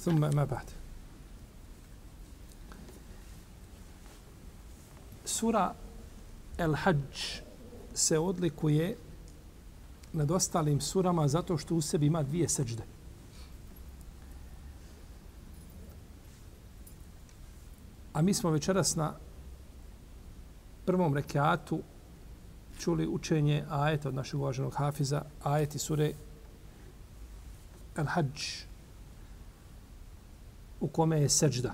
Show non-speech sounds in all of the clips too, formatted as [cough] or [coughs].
ثم ما بعد Sura El Hajj se odlikuje nad ostalim surama zato što u sebi ima dvije seđde. A mi smo večeras na prvom rekiatu čuli učenje ajeta od našeg uvaženog hafiza, ajeti sure El Hajj, u kome je seđda.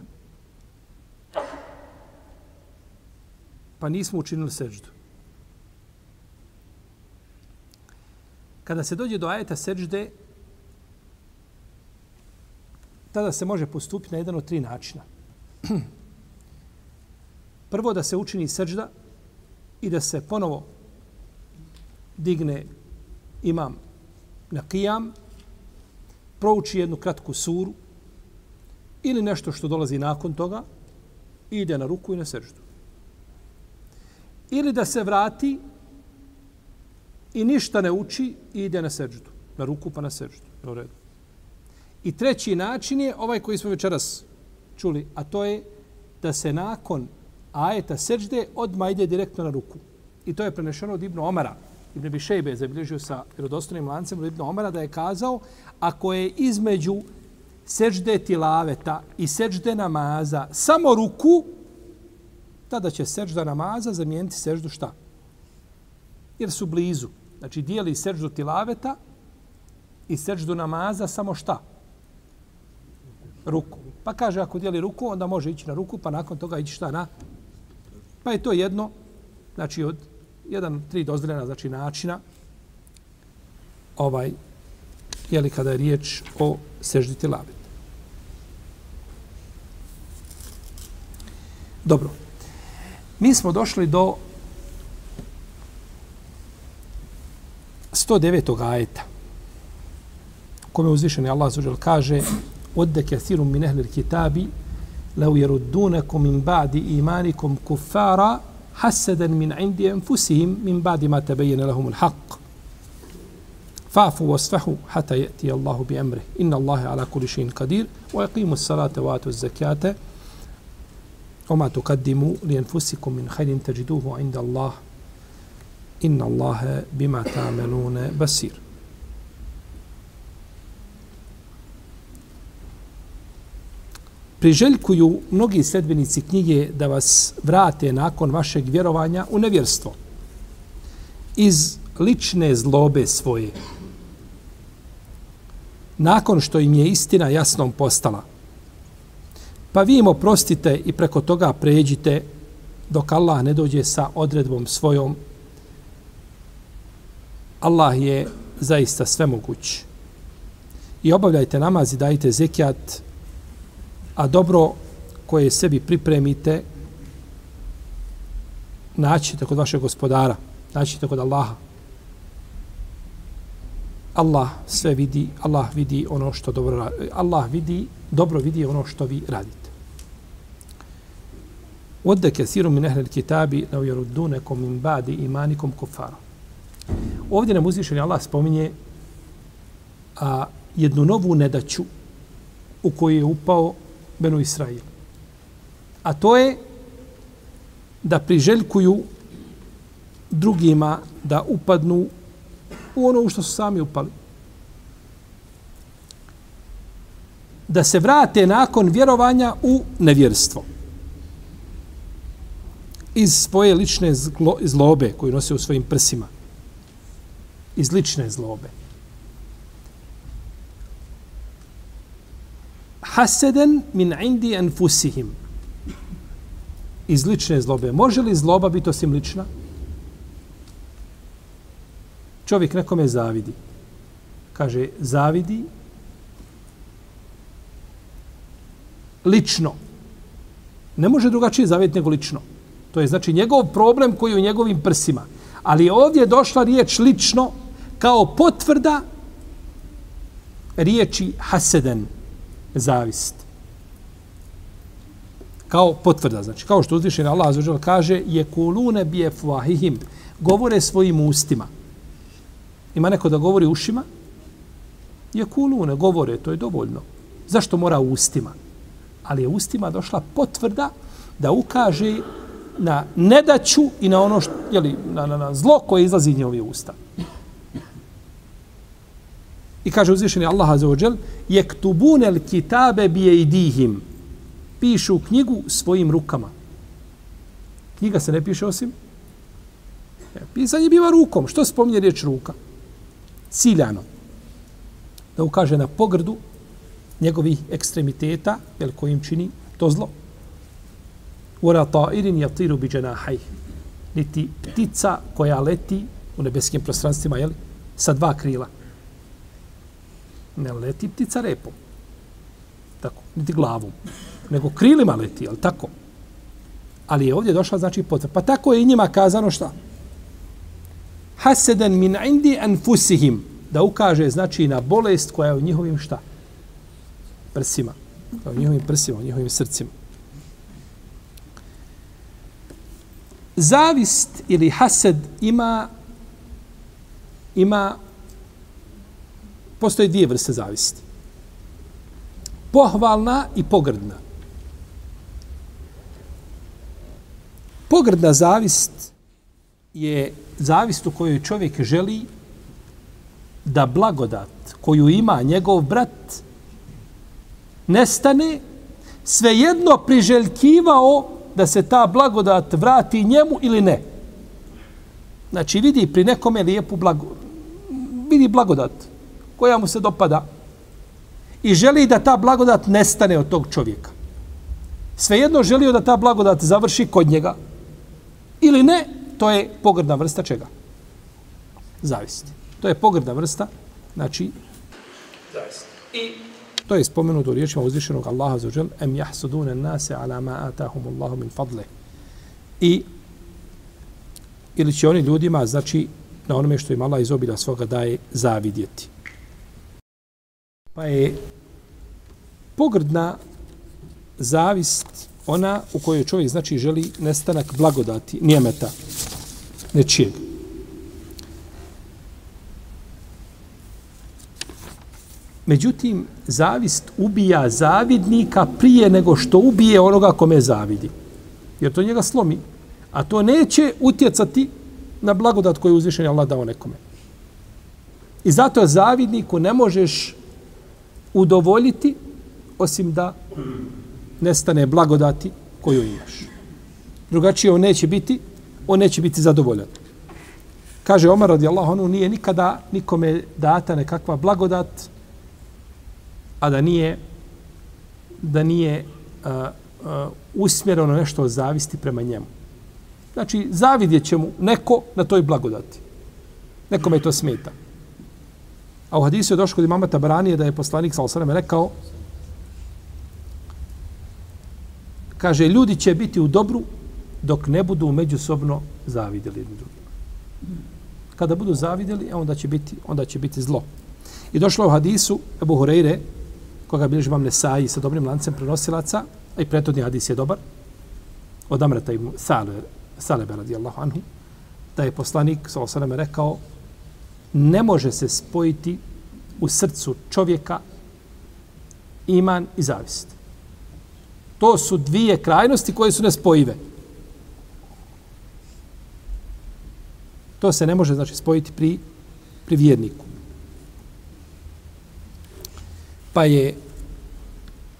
Pa nismo učinili seđdu. Kada se dođe do ajeta seđde, tada se može postupiti na jedan od tri načina. [clears throat] Prvo da se učini seđda i da se ponovo digne imam na kijam, prouči jednu kratku suru ili nešto što dolazi nakon toga i ide na ruku i na seždu. Ili da se vrati i ništa ne uči i ide na seždu. Na ruku pa na seždu. U redu. I treći način je ovaj koji smo večeras čuli, a to je da se nakon ajeta sežde odmah ide direktno na ruku. I to je prenešeno od Ibnu Omara. Ibn Bišejbe je zabilježio sa vjerodostojnim lancem od Ibnu Omara da je kazao ako je između seđde tilaveta i seđde namaza samo ruku, tada će seđda namaza zamijeniti seđdu šta? Jer su blizu. Znači, dijeli seđdu tilaveta i seđdu namaza samo šta? Ruku. Pa kaže, ako dijeli ruku, onda može ići na ruku, pa nakon toga ići šta na? Pa je to jedno, znači, od jedan, tri dozvoljena, znači, načina, ovaj, jeli kada je riječ o seždi tilaveta. Dobro. Mi smo došli do 109. ajeta. Kome uzvišeni Allah zađer kaže Odde kathirum min ehlil kitabi lau jeruddunakum min ba'di imanikum kuffara hasadan min indi anfusihim min ba'di ma tabayyana lahum al-haqq Fa'fu wasfahu hatta ya'ti Allahu bi amrih. Inna Allaha ala kulli shay'in qadir wa yaqimu as-salata wa atu az-zakata وما تقدموا لأنفسكم من خير تجدوه عند الله إن الله بما تعملون بصير Priželjkuju mnogi sledbenici knjige da vas vrate nakon vašeg vjerovanja u nevjerstvo. Iz lične zlobe svoje. Nakon što im je istina jasnom postala – Pa vi im oprostite i preko toga pređite dok Allah ne dođe sa odredbom svojom. Allah je zaista svemoguć. I obavljajte namaz i dajte zekijat, a dobro koje sebi pripremite naćite kod vašeg gospodara, naćite kod Allaha. Allah sve vidi, Allah vidi ono što dobro Allah vidi, dobro vidi ono što vi radite. Wadda kesiru min ehlel kitabi na ujerudunekom min ba'di imanikom kuffara. Ovdje nam uzvišeni Allah spominje a, jednu novu nedaću u koju je upao Benu Israil. A to je da priželjkuju drugima da upadnu u ono u što su sami upali. Da se vrate nakon vjerovanja u nevjerstvo iz svoje lične zlo, zlobe koju nose u svojim prsima. Iz lične zlobe. Haseden min indi anfusihim. Iz lične zlobe. Može li zloba biti osim lična? Čovjek nekome zavidi. Kaže, zavidi lično. Ne može drugačije zavijeti nego lično. To je znači njegov problem koji je u njegovim prsima. Ali ovdje je došla riječ lično kao potvrda riječi haseden, zavist. Kao potvrda, znači, kao što uzvišen Allah azuđel kaže, je kulune bije fuahihim, govore svojim ustima. Ima neko da govori ušima? Je kulune, govore, to je dovoljno. Zašto mora ustima? Ali je ustima došla potvrda da ukaže na nedaću i na ono što, jeli, na, na, na zlo koje izlazi iz njove usta. I kaže uzvišeni Allah Azza wa Jal, jektubune kitabe bije idihim. Pišu knjigu svojim rukama. Knjiga se ne piše osim. E, pisanje biva rukom. Što spominje riječ ruka? Ciljano. Da ukaže na pogrdu njegovih ekstremiteta, jel kojim čini to zlo. Ura ta'irin jatiru bi dženahaj. Niti ptica koja leti u nebeskim prostranstvima, jel? Sa dva krila ne leti ptica repom. Tako, niti glavom. Nego krilima leti, jel tako. Ali je ovdje došla, znači, potreba. Pa tako je i njima kazano šta? Haseden min indi anfusihim. Da ukaže, znači, na bolest koja je u njihovim šta? Prsima. U njihovim prsima, u njihovim srcima. Zavist ili hased ima ima postoje dvije vrste zavisti. Pohvalna i pogrdna. Pogrdna zavist je zavist u kojoj čovjek želi da blagodat koju ima njegov brat nestane svejedno priželjkivao da se ta blagodat vrati njemu ili ne. Znači vidi pri nekome lijepu blagodat. Vidi blagodat koja mu se dopada i želi da ta blagodat nestane od tog čovjeka. Svejedno želio da ta blagodat završi kod njega ili ne, to je pogrdna vrsta čega? Zavisti. To je pogrdna vrsta, znači, zavisti. I to je spomenuto u riječima uzvišenog Allaha za žel, em jahsudune nase ala ma atahum Allahu min fadle. I ili će oni ljudima, znači, na onome što im Allah iz obila svoga daje, zavidjeti. Pa je pogrdna zavist ona u kojoj čovjek znači želi nestanak blagodati, nijemeta, nečijeg. Međutim, zavist ubija zavidnika prije nego što ubije onoga kome zavidi. Jer to njega slomi. A to neće utjecati na blagodat koju uzvišen Allah dao nekome. I zato zavidniku ne možeš udovoljiti osim da nestane blagodati koju imaš. Drugačije on neće biti, on neće biti zadovoljan. Kaže Omar radijallahu anhu, nije nikada nikome data nekakva blagodat, a da nije da nije uh, uh, usmjereno nešto od zavisti prema njemu. Znači, zavidjet će mu neko na toj blagodati. Nekome to smeta. A u hadisu je došlo kod imama Tabaranije da je poslanik sa osrame rekao kaže, ljudi će biti u dobru dok ne budu međusobno zavidjeli jedni drugima. Kada budu zavidjeli, onda će biti, onda će biti zlo. I došlo u hadisu Ebu Hureyre, koga bilježi vam Nesaji sa dobrim lancem prenosilaca, a i pretodni hadis je dobar, od Amrata i Salebe, Salebe radijallahu anhu, da je poslanik sa osaname rekao, ne može se spojiti u srcu čovjeka iman i zavist. To su dvije krajnosti koje su nespojive. To se ne može znači spojiti pri, pri vjerniku. Pa je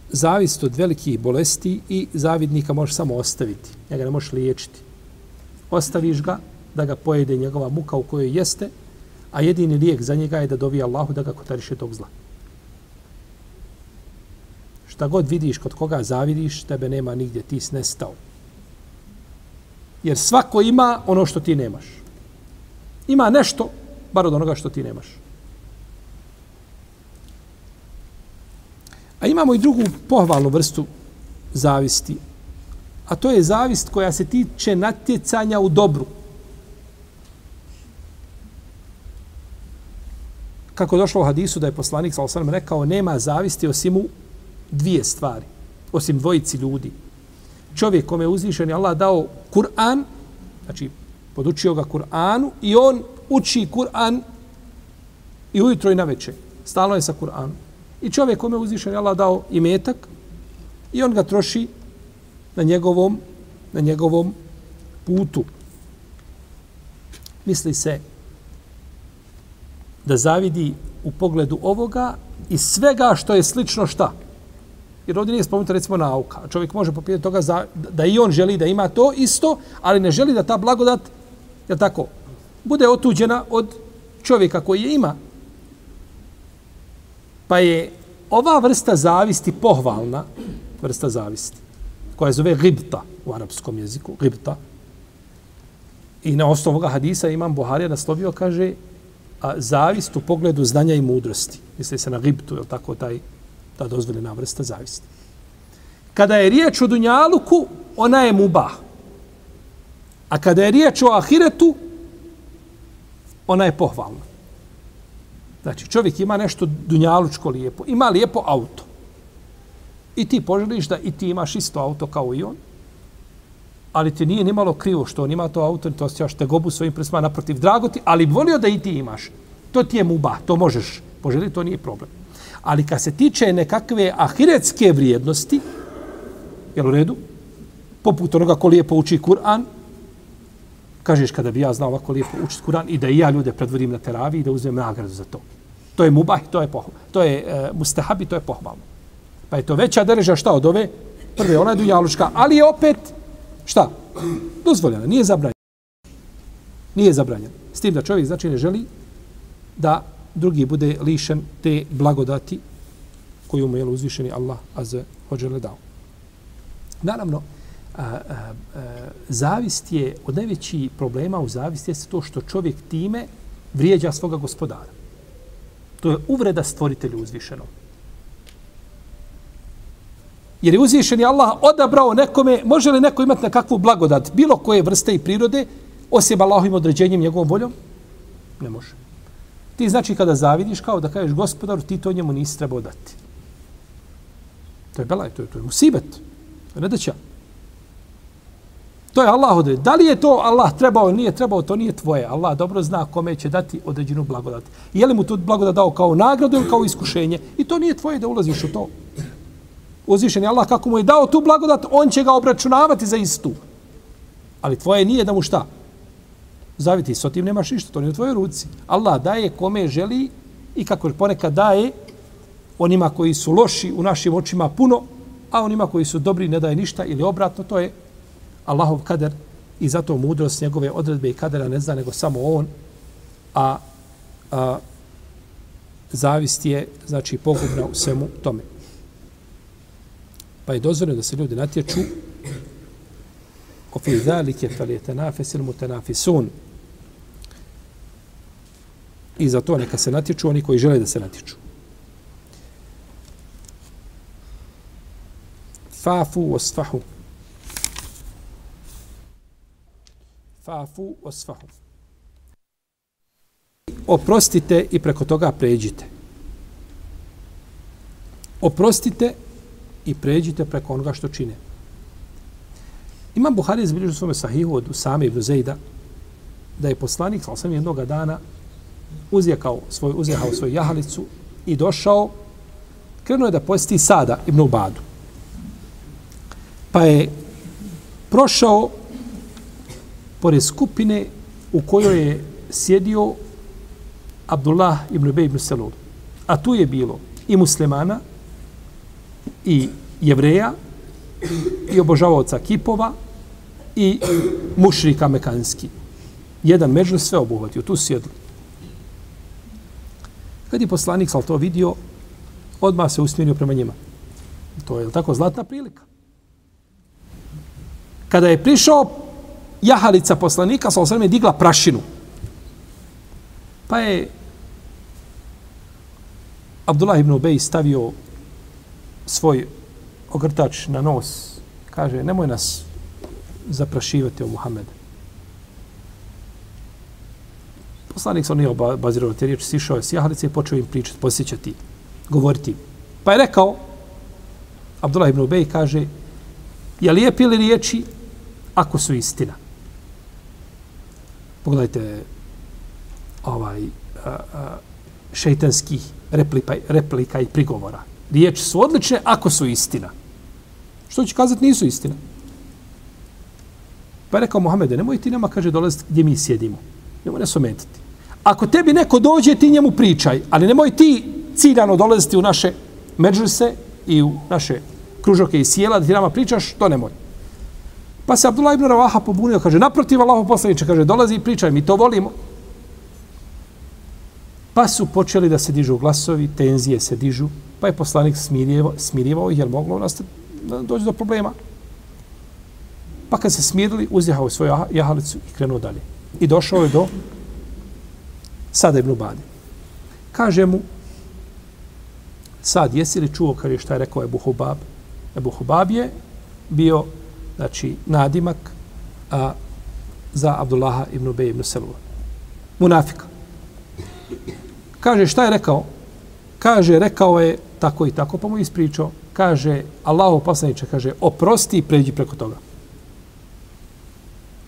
zavist od velikih bolesti i zavidnika možeš samo ostaviti. Njega ne možeš liječiti. Ostaviš ga da ga pojede njegova muka u kojoj jeste, a jedini lijek za njega je da dovi Allahu da ga kotariše tog zla. Šta god vidiš kod koga zavidiš, tebe nema nigdje, ti si nestao. Jer svako ima ono što ti nemaš. Ima nešto, bar od onoga što ti nemaš. A imamo i drugu pohvalnu vrstu zavisti. A to je zavist koja se tiče natjecanja u dobru. Kako je došlo u hadisu da je poslanik sa osam rekao nema zavisti osim u dvije stvari. Osim dvojici ljudi. Čovjek kome je uzvišen Allah dao Kur'an, znači podučio ga Kur'anu i on uči Kur'an i ujutro i na večer. Stalno je sa Kur'anom. I čovjek kome je uzvišen Allah dao imetak i on ga troši na njegovom, na njegovom putu. Misli se da zavidi u pogledu ovoga i svega što je slično šta. Jer ovdje nije spomenuta recimo nauka. Čovjek može popijeti toga za, da i on želi da ima to isto, ali ne želi da ta blagodat, je tako, bude otuđena od čovjeka koji je ima. Pa je ova vrsta zavisti pohvalna, vrsta zavisti, koja zove gibta u arapskom jeziku, gibta. I na osnovu ovoga hadisa imam Buharija naslovio, kaže, a, zavist u pogledu znanja i mudrosti. Misli se na gibtu, je tako, taj, ta dozvoljena vrsta zavisti. Kada je riječ o Dunjaluku, ona je mubah. A kada je riječ o Ahiretu, ona je pohvalna. Znači, čovjek ima nešto dunjalučko lijepo, ima lijepo auto. I ti poželiš da i ti imaš isto auto kao i on, ali ti nije nimalo krivo što on ima to auto, to osjećaš te gobu svojim prsma naprotiv drago ti, ali volio da i ti imaš. To ti je muba, to možeš poželiti, to nije problem. Ali kad se tiče nekakve ahiretske vrijednosti, je u redu? Poput onoga ko lijepo uči Kur'an, kažeš kada bi ja znao ovako lijepo učiti Kur'an i da i ja ljude predvodim na teravi i da uzmem nagradu za to. To je mubah, to je pohval. To je uh, mustahabi, to je pohvalno. Pa je to veća dereža šta od ove? Prve, ona je dunjaluška, ali je opet šta? Dozvoljena, nije zabranjena. Nije zabranjena. S tim da čovjek znači ne želi da drugi bude lišen te blagodati koju mu je uzvišeni Allah azze hođele dao. Naravno, a, a, a, zavist je, od najvećih problema u zavisti je to što čovjek time vrijeđa svoga gospodara. To je uvreda stvoritelju uzvišenom. Jer je uzvišeni Allah odabrao nekome, može li neko imati nekakvu blagodat, bilo koje vrste i prirode, osim Allahovim određenjem, njegovom voljom? Ne može. Ti znači kada zavidiš, kao da kažeš gospodaru, ti to njemu nisi trebao dati. To je belaj, to je, to je musibet. To je nedaća. To je Allah odredio. Da li je to Allah trebao ili nije trebao, to nije tvoje. Allah dobro zna kome će dati određenu blagodat. Je li mu tu blagodat dao kao nagradu ili kao iskušenje? I to nije tvoje da ulaziš u to. Uzvišen je Allah kako mu je dao tu blagodat, on će ga obračunavati za istu. Ali tvoje nije da mu šta? Zaviti, s tim nemaš ništa, to nije u tvojoj ruci. Allah daje kome želi i kako ponekad daje onima koji su loši u našim očima puno, a onima koji su dobri ne daje ništa ili obratno, to je Allahov kader i zato mudrost njegove odredbe i kadera ne zna nego samo on, a, a zavist je, znači, pogubna u svemu tome. Pa je dozvoljeno da se ljudi natječu o fi zalike fel je tenafes il mutenafisun. I za to neka se natječu oni koji žele da se natječu. Fafu osfahu. Fafu osfahu. Oprostite i preko toga pređite. Oprostite i pređite preko onoga što čine. Imam Buhari izbilježu svome sahihu od Usame ibn Zejda da je poslanik, sal sam jednog dana, uzjekao svoj, uzjehao svoju jahalicu i došao, krenuo je da posjeti Sada ibn Ubadu. Pa je prošao pored skupine u kojoj je sjedio Abdullah ibn Ubej ibn Selul. A tu je bilo i muslimana, i jevreja, i obožavaoca kipova, i mušrika mekanski. Jedan među sve obuhvatio, tu sjedli. Kad je poslanik sal to vidio, odmah se usmjerio prema njima. To je tako zlatna prilika. Kada je prišao jahalica poslanika, sal sam digla prašinu. Pa je Abdullah ibn Ubej stavio svoj ogrtač na nos. Kaže, nemoj nas zaprašivati o Muhammedu. Poslanik se on nije obazirao te riječi, sišao je s jahalice i počeo im pričati, posjećati, govoriti. Pa je rekao, Abdullah ibn Ubej kaže, je lijepi li riječi ako su istina? Pogledajte ovaj a, a, šeitanskih replika, replika i prigovora. Riječi su odlične ako su istina. Što će kazati nisu istina? Pa je rekao Mohamede, nemoj ti nama, kaže, dolaziti gdje mi sjedimo. Nemoj nas ometiti. Ako tebi neko dođe, ti njemu pričaj, ali nemoj ti ciljano dolaziti u naše međuse i u naše kružoke i sjela da ti nama pričaš, to nemoj. Pa se Abdullah ibn Ravaha pobunio, kaže, naprotiv Allaho poslaniče, kaže, dolazi i pričaj, mi to volimo. Pa su počeli da se dižu glasovi, tenzije se dižu, pa je poslanik smirjevo, smirjevao ih, jer moglo nastati doći do problema. Pa kad se smirili, uzjehao svoju jahalicu i krenuo dalje. I došao je do Sada ibn Ubadi. Kaže mu, sad, jesi li čuo kaže je šta je rekao Ebu Hubab? Ebu Hubab je bio, znači, nadimak a, za Abdullaha ibn Ubej ibn Selula. Munafika. Kaže, šta je rekao? Kaže, rekao je tako i tako, pa mu ispričao. Kaže, Allahu poslaniče, kaže, oprosti i pređi preko toga.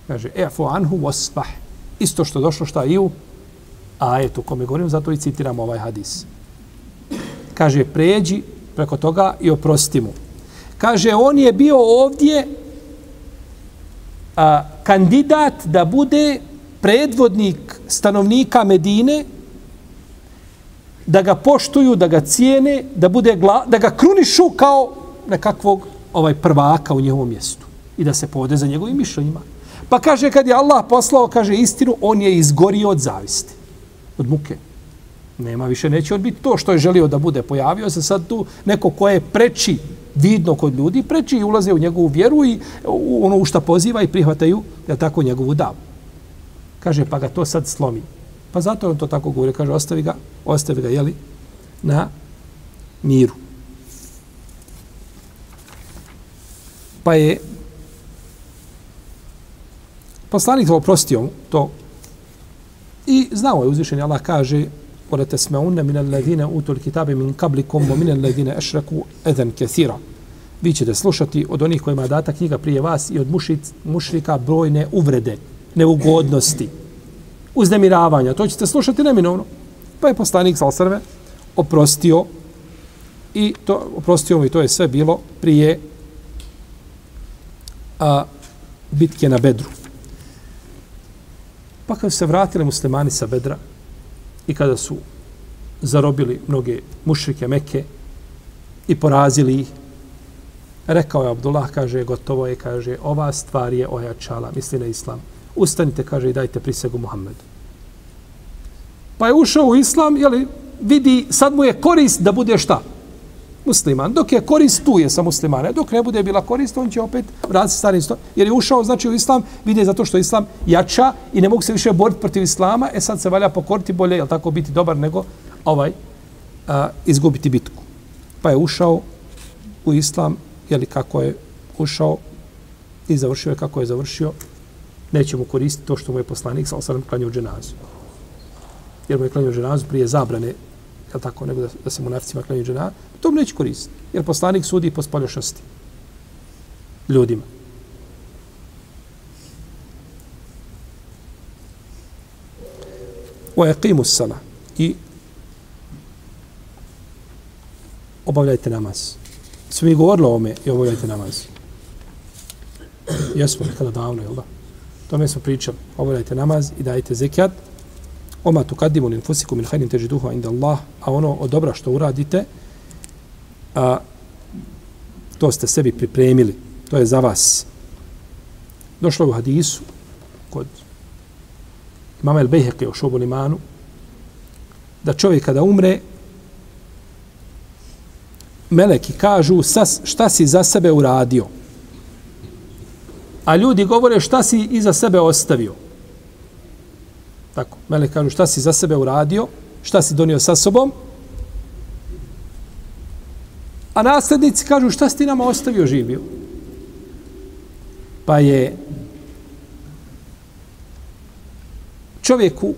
Kaže, efu anhu wasfah. Isto što došlo šta i u ajetu kome govorim, zato i citiram ovaj hadis. Kaže, pređi preko toga i oprosti mu. Kaže, on je bio ovdje a, kandidat da bude predvodnik stanovnika Medine, da ga poštuju, da ga cijene, da, bude gla, da ga krunišu kao nekakvog ovaj prvaka u njegovom mjestu i da se povode za njegovim mišljenjima. Pa kaže, kad je Allah poslao, kaže istinu, on je izgorio od zavisti od muke. Nema više, neće on biti to što je želio da bude. Pojavio se sad tu neko ko je preči vidno kod ljudi, preči i ulaze u njegovu vjeru i u ono u šta poziva i prihvataju da tako njegovu davu. Kaže, pa ga to sad slomi. Pa zato on to tako govori. Kaže, ostavi ga, ostavi ga, jeli, na miru. Pa je poslanik to oprostio to I znao je uzvišenje, Allah kaže وَلَا تَسْمَعُنَّ مِنَ الَّذِينَ أُوتُوا الْكِتَابِ مِنْ قَبْلِكُمْ وَمِنَ الَّذِينَ أَشْرَكُوا اَذَنْ كَثِيرًا Vi ćete slušati od onih kojima je data knjiga prije vas i od mušic, mušrika brojne uvrede, neugodnosti, uznemiravanja. To ćete slušati neminovno. Pa je poslanik Salsrve oprostio i to, oprostio i to je sve bilo prije a, bitke na Bedru. Pa kad se vratili muslimani sa Bedra i kada su zarobili mnoge mušrike Meke i porazili ih, rekao je Abdullah, kaže, gotovo je, kaže, ova stvar je ojačala, misli na islam. Ustanite, kaže, i dajte prisegu Muhammedu. Pa je ušao u islam, jeli, vidi, sad mu je korist da bude šta? Musliman. Dok je korist tu je sa muslimane. Dok ne bude bila korist, on će opet vratiti stari isto. Jer je ušao, znači, u islam, vidi zato što islam jača i ne mogu se više boriti protiv islama, e sad se valja pokoriti bolje, jel tako, biti dobar nego ovaj a, izgubiti bitku. Pa je ušao u islam, jeli kako je ušao i završio je kako je završio, neće mu koristiti to što mu je poslanik, sa osadom klanio dženazu. Jer mu je klanio dženazu prije zabrane je tako, nego da, da se munaficima u dženazu, to mu neće koristiti. Jer poslanik sudi po spoljašnosti ljudima. O eqimu sala i obavljajte namaz. Svi mi govorili o ome i obavljajte namaz. Jesmo nekada davno, jel da? Tome smo pričali. Obavljajte namaz i dajte zekijat. Oma tu kadimu linfusiku min hajnim teži inda Allah, a ono od dobra što uradite, a, to ste sebi pripremili, to je za vas. Došlo u hadisu kod imama El Bejheke o šobu limanu, da čovjek kada umre, meleki kažu šta si za sebe uradio. A ljudi govore šta si iza sebe ostavio. Tako, meleki kažu šta si za sebe uradio, šta si donio sa sobom. A naslednici kažu šta si ti nama ostavio živio? Pa je čovjeku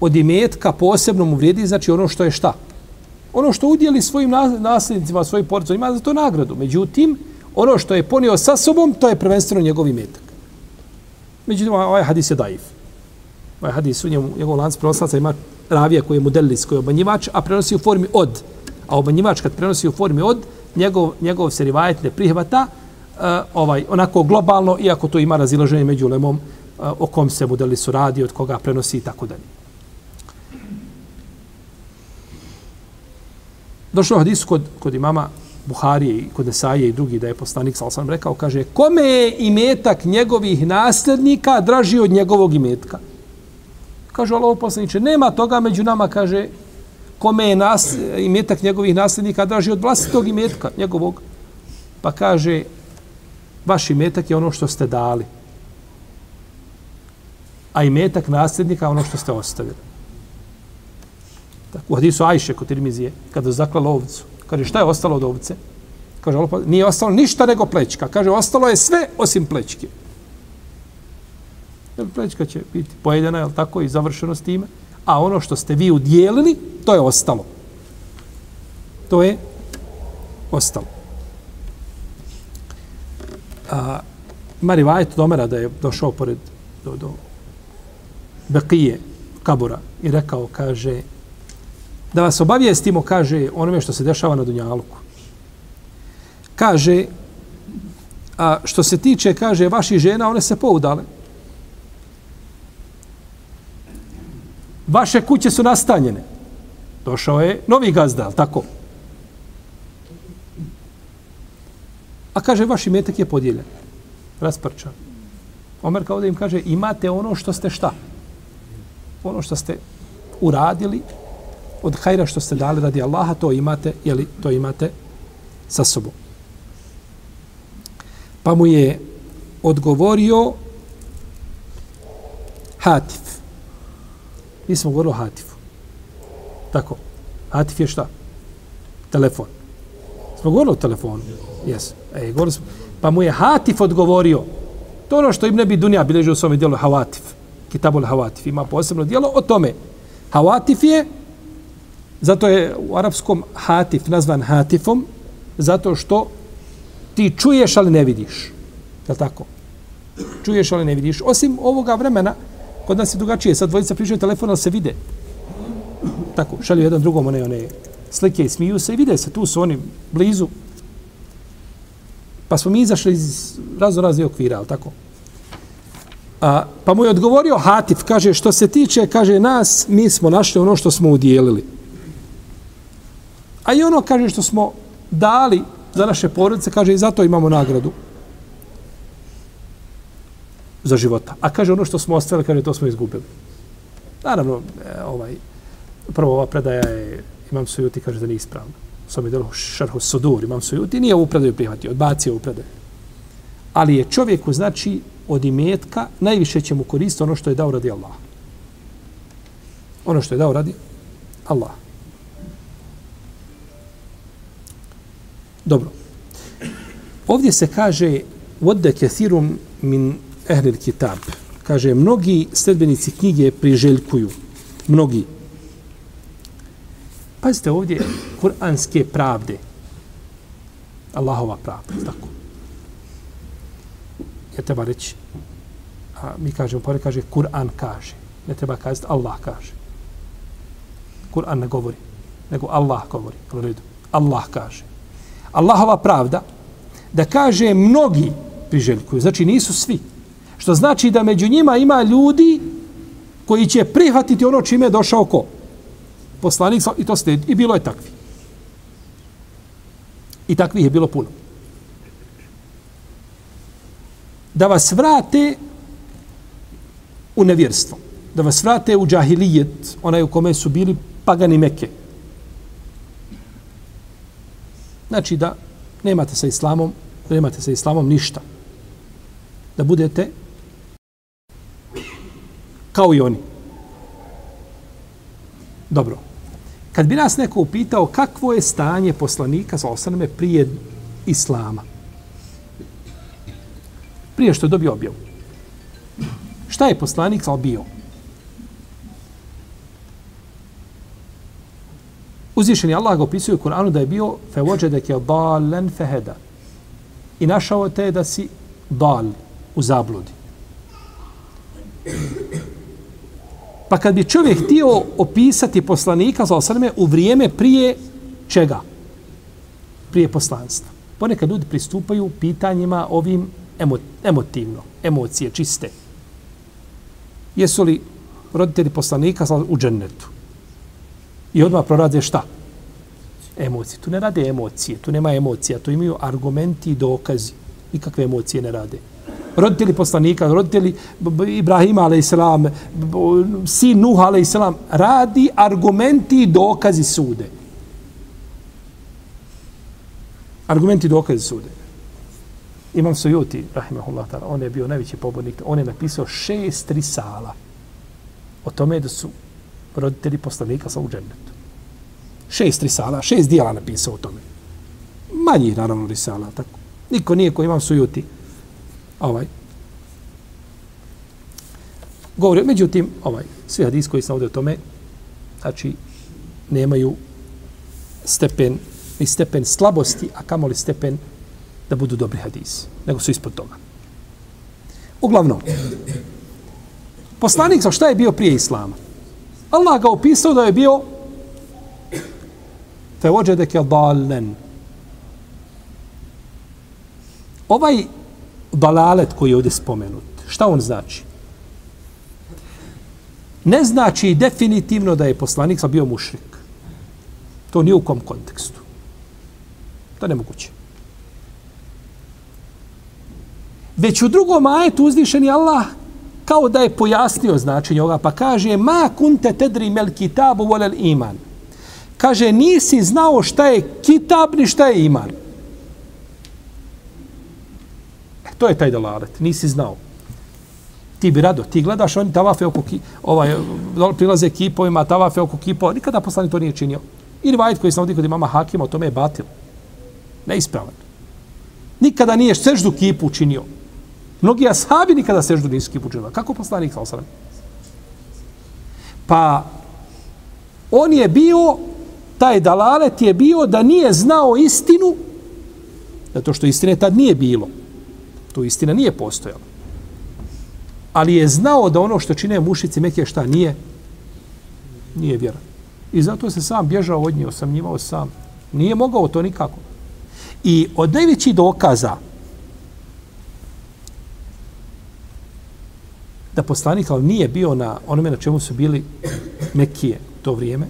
od imetka posebno mu vrijedi, znači ono što je šta? Ono što udjeli svojim nasljednicima, svojim porodicom, ima za to nagradu. Međutim, ono što je ponio sa sobom, to je prvenstveno njegov imetak. Međutim, ovaj, ovaj hadis je daif. Ovaj hadis u njemu, njegov lanac prenoslaca ima ravija koji je mudelis, koji je obanjivač, a prenosi u formi od. A obmanjivač kad prenosi u formi od, njegov, njegov se rivajet ne prihvata, uh, ovaj, onako globalno, iako to ima razilaženje među lemom, uh, eh, o kom se modelisu radi, od koga prenosi i tako dalje. Došlo hadis kod, kod imama Buharije i kod Nesaje i drugi da je poslanik sa osam rekao, kaže, kome je imetak njegovih nasljednika draži od njegovog imetka? Kaže, Allah poslaniče, nema toga među nama, kaže, kome je nas, imetak njegovih nasljednika draži od vlastitog imetka njegovog. Pa kaže, vaš imetak je ono što ste dali. A imetak nasljednika ono što ste ostavili. Tako, u hadisu Ajše kod Tirmizije, kada zaklala ovcu, kaže šta je ostalo od ovce? Kaže, pa, nije ostalo ništa nego plećka. Kaže, ostalo je sve osim plećke. Jer plećka će biti pojedena, je tako, i završeno s time. A ono što ste vi udjelili, to je ostalo. To je ostalo. A, Mari Vajet Domera da je došao pored do, do Bekije, Kabura, i rekao, kaže, da vas obavijestimo, kaže, onome što se dešava na Dunjaluku. Kaže, a što se tiče, kaže, vaših žena, one se poudale. Vaše kuće su nastanjene. Došao je novi gazda, ali tako? A kaže, vaš imetak je podijeljen. Rasprčan. Omer kao da im kaže, imate ono što ste šta? Ono što ste uradili, od hajra što ste dali radi Allaha, to imate, jeli, to imate sa sobom. Pa mu je odgovorio Hatif. Mi smo govorili o Hatifu. Tako. Hatif je šta? Telefon. Smo govorili o telefonu. Yes. E, govorili smo. Pa mu je Hatif odgovorio. To ono što im ne bi Dunja bileži u svome dijelu Havatif. Kitabul Havatif. Ima posebno dijelo o tome. Havatif je Zato je u arapskom hatif nazvan hatifom, zato što ti čuješ, ali ne vidiš. Je tako? Čuješ, ali ne vidiš. Osim ovoga vremena, kod nas je drugačije. Sad dvojica pričaju telefon, ali se vide. Tako, šalju jedan drugom one, one slike i smiju se i vide se. Tu su oni blizu. Pa smo mi izašli iz razno raznih okvira, ali tako? A, pa mu je odgovorio Hatif, kaže, što se tiče, kaže, nas, mi smo našli ono što smo udjelili. A i ono, kaže, što smo dali za naše porodice, kaže, i zato imamo nagradu za života. A kaže, ono što smo ostavili, kaže, to smo izgubili. Naravno, e, ovaj, prvo ova predaja je, imam sujuti, kaže da nije ispravno. Sam je delo šarhu sudur, imam sujuti, nije ovu predaju prihvatio, odbacio ovu predaju. Ali je čovjeku, znači, od imetka, najviše će mu koristiti ono što je dao radi Allah. Ono što je dao radi Allah. Dobro. Ovdje se kaže vode kethirum min ehlil kitab. Kaže, mnogi sledbenici knjige priželjkuju. Mnogi. Pazite ovdje, kuranske pravde. Allahova pravda, tako. Je treba reći, a mi kažemo, pored kaže, Kur'an kaže. Ne treba kazati, Allah kaže. Kur'an ne govori, nego Allah govori. Allah kaže. Allahova pravda, da kaže mnogi priželjkuju, znači nisu svi. Što znači da među njima ima ljudi koji će prihvatiti ono čime je došao ko? Poslanik i to ste I bilo je takvi. I takvih je bilo puno. Da vas vrate u nevjerstvo. Da vas vrate u džahilijet, onaj u kome su bili pagani meke. Znači da nemate sa islamom, nemate sa islamom ništa. Da budete kao i oni. Dobro. Kad bi nas neko upitao kakvo je stanje poslanika sa osaname prije Islama, prije što je dobio objavu, šta je poslanik sa bio? Uzvišen je Allah ga opisuje u Kur'anu da je bio fevođedek je dalen feheda. I našao te da si dal u zabludi. Pa kad bi čovjek htio opisati poslanika za osrme u vrijeme prije čega? Prije poslanstva. Ponekad ljudi pristupaju pitanjima ovim emo, emotivno, emocije čiste. Jesu li roditelji poslanika u džennetu? I odmah prorade šta? Emocije. Tu ne rade emocije, tu nema emocija, tu imaju argumenti i dokazi. Nikakve emocije ne rade. Roditelji poslanika, roditelji Ibrahima, a.s., sin Nuh, a.s., radi argumenti i dokazi sude. Argumenti i dokazi sude. Imam Sujuti, rahimahullah, on je bio najveći pobornik, on je napisao šest risala o tome da su roditelji poslanika sa u džennetu. Šest risala, šest dijela napisao o tome. Manji, naravno, risala, tako. Niko nije ko imam sujuti. Ovaj. Govori, međutim, ovaj, svi hadis koji sam ovdje o tome, znači, nemaju stepen, ni stepen slabosti, a kamoli stepen da budu dobri hadisi, nego su ispod toga. Uglavnom, poslanik, šta je bio prije Islama? Allah ga opisao da je bio fe ođedek dalen. Ovaj dalalet koji je ovdje spomenut, šta on znači? Ne znači definitivno da je poslanik sa bio mušrik. To nije u kom kontekstu. To je nemoguće. Već u drugom ajetu uzvišeni Allah kao da je pojasnio značenje ovoga, pa kaže ma kunte tedri mel kitabu volel iman. Kaže, nisi znao šta je kitab ni šta je iman. E, to je taj dalalet, nisi znao. Ti bi rado, ti gledaš, oni tavafe oko ki, ovaj, prilaze kipovima, tavafe oko kipova, nikada poslani to nije činio. Ili vajt koji sam navodi kod imama Hakima, o tome je batil. Neispravan. Nikada nije seždu kipu učinio. Mnogi ashabi nikada seždu nisu kipu učinio. Kako poslanik sa osram? Pa, on je bio, taj dalalet je bio da nije znao istinu, zato što istine tad nije bilo. To istina nije postojala. Ali je znao da ono što čine mušici Mekije šta nije, nije vjera. I zato se sam bježao od nje, osamnjivao sam. Nije mogao to nikako. I od najvećih dokaza da poslanik nije bio na onome na čemu su bili Mekije to vrijeme,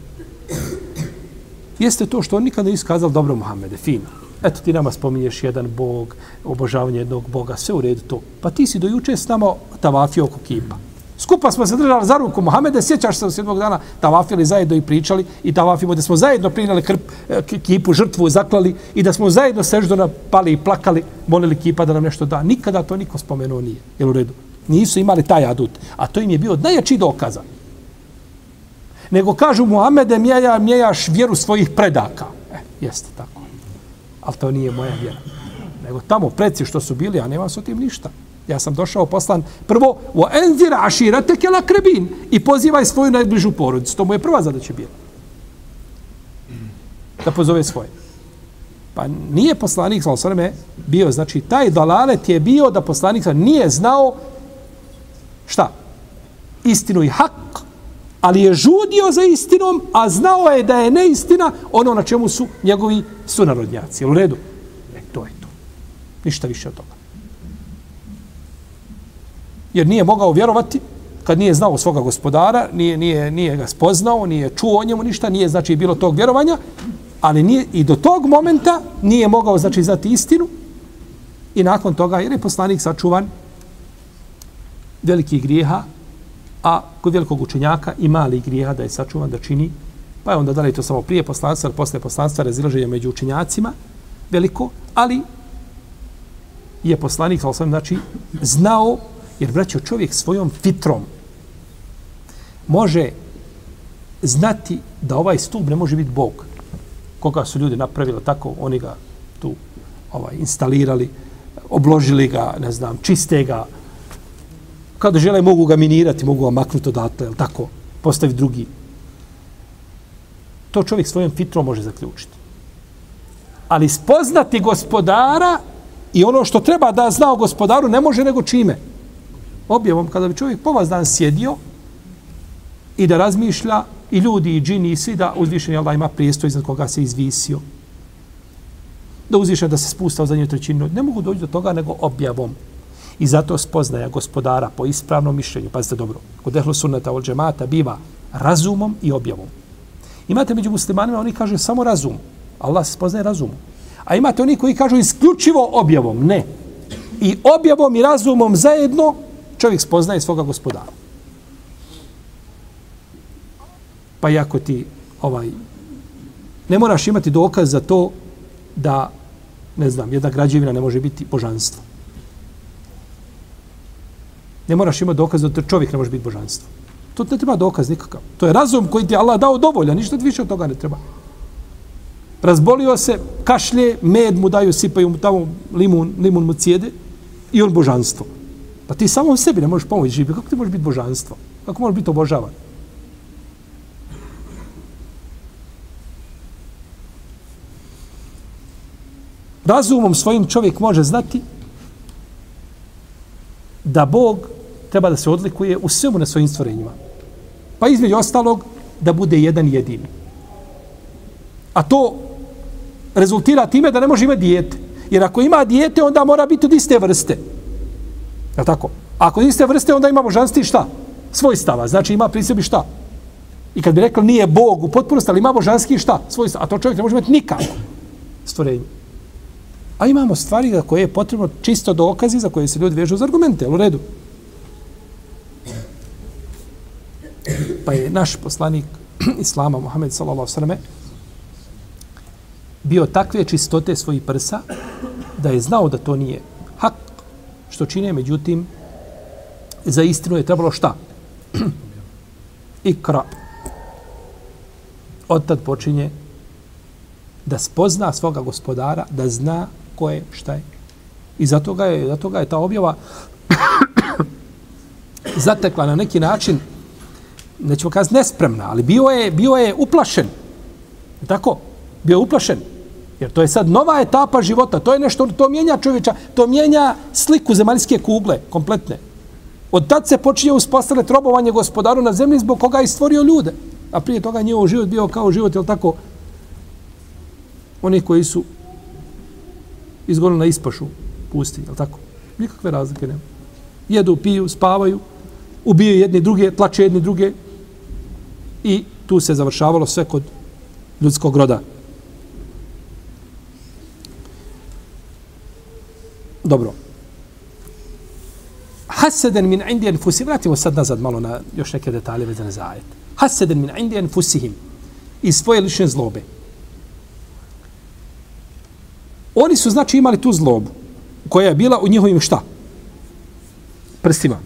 jeste to što on nikada nije iskazal dobro Muhammede, fino. Eto ti nama spominješ jedan bog, obožavanje jednog boga, sve u redu to. Pa ti si dojuče s nama tavafio oko kipa. Skupa smo se držali za ruku Mohamede, sjećaš se u sedmog dana, tavafili zajedno i pričali i tavafimo da smo zajedno prinjali krp, e, kipu, žrtvu, zaklali i da smo zajedno seždo napali i plakali, molili kipa da nam nešto da. Nikada to niko spomenuo nije. Jel u redu? Nisu imali taj adut. A to im je bio najjači dokaza. Nego kažu Muhammede, mijeja, mijejaš vjeru svojih predaka. E, jeste tako. Ali to nije moja vjera. Nego tamo preci što su bili, a nemam s tim ništa. Ja sam došao poslan prvo u enzira aširate kela krebin i pozivaj svoju najbližu porodicu. To mu je prva zadaća bila. Da pozove svoje. Pa nije poslanik sa osrme bio, znači taj dalalet je bio da poslanik nije znao šta? Istinu i hak, ali je žudio za istinom, a znao je da je neistina ono na čemu su njegovi sunarodnjaci. U redu? E, to je to. Ništa više od toga. Jer nije mogao vjerovati kad nije znao svoga gospodara, nije, nije, nije ga spoznao, nije čuo o njemu ništa, nije znači bilo tog vjerovanja, ali nije, i do tog momenta nije mogao znači znati istinu i nakon toga jer je poslanik sačuvan velikih grijeha, a kod velikog učenjaka i mali grijeha da je sačuvan da čini, pa je onda da li to samo prije poslanstva, ali posle poslanstva razilaženje među učenjacima, veliko, ali je poslanik, sam znači, znao, jer vraćao čovjek svojom fitrom, može znati da ovaj stup ne može biti Bog. Koga su ljudi napravili tako, oni ga tu ovaj, instalirali, obložili ga, ne znam, čiste ga. Kada žele, mogu ga minirati, mogu ga maknuti odatle, ili tako, postaviti drugi. To čovjek svojom fitrom može zaključiti. Ali spoznati gospodara i ono što treba da zna o gospodaru ne može nego čime? Objavom, kada bi čovjek po vas dan sjedio i da razmišlja i ljudi i džini i svi da uzvišenje Allah ima prijestoj iznad koga se izvisio. Da uzvišen da se spustao za nju trećinu. Ne mogu doći do toga nego objavom. I zato spoznaja gospodara po ispravnom mišljenju. Pazite dobro. Kod ehlu sunnata ol džemata biva razumom i objavom. Imate među muslimanima, oni kažu samo razum. Allah se spoznaje razumom. A imate oni koji kažu isključivo objavom. Ne. I objavom i razumom zajedno čovjek spoznaje svoga gospodara. Pa jako ti ovaj ne moraš imati dokaz za to da ne znam, jedna građevina ne može biti božanstvo. Ne moraš imati dokaz da čovjek ne može biti božanstvo. To ne treba dokaz nikakav. To je razum koji ti Allah dao dovoljan, ništa više od toga ne treba. Razbolio se, kašlje, med mu daju, sipaju mu tamo limun, limun mu cijede i on božanstvo. Pa ti samo sebi ne možeš pomoći živi. Kako ti možeš biti božanstvo? Kako možeš biti obožavan? Razumom svojim čovjek može znati da Bog treba da se odlikuje u svemu na svojim stvorenjima. Pa između ostalog da bude jedan jedini. A to rezultira time da ne može imati dijete. Jer ako ima dijete, onda mora biti od iste vrste. Je tako? Ako od iste vrste, onda ima božanstvo i šta? Svoj stava. Znači ima pri sebi šta? I kad bi rekli nije Bog u potpunosti, ali ima božanski šta? Svoj stava. A to čovjek ne može imati nikako stvorenje. A imamo stvari za koje je potrebno čisto dokazi za koje se ljudi vežu za argumente. U redu. Pa je naš poslanik Islama, Muhammed sallallahu sallam, bio takve čistote svojih prsa da je znao da to nije hak što čine, međutim, za istinu je trebalo šta? [clears throat] Ikra. Od tad počinje da spozna svoga gospodara, da zna ko je, šta je. I zato ga je, zato ga je ta objava [coughs] zatekla na neki način, nećemo kazati nespremna, ali bio je, bio je uplašen. Tako? Bio je uplašen. Jer to je sad nova etapa života. To je nešto, to mijenja čovječa, to mijenja sliku zemaljske kugle, kompletne. Od tad se počinje uspostavljati robovanje gospodaru na zemlji zbog koga je stvorio ljude. A prije toga njihov život bio kao život, je tako, oni koji su izgonili na ispašu pusti, je tako? Nikakve razlike nema. Jedu, piju, spavaju, ubijaju jedni druge, tlače jedni druge i tu se završavalo sve kod ljudskog roda. Dobro. Haseden min indi enfusihim. Vratimo sad nazad malo na još neke detalje vezane za ajet. Haseden min indi enfusihim. Iz svoje lične zlobe. Oni su znači imali tu zlobu koja je bila u njihovim šta? Prstima.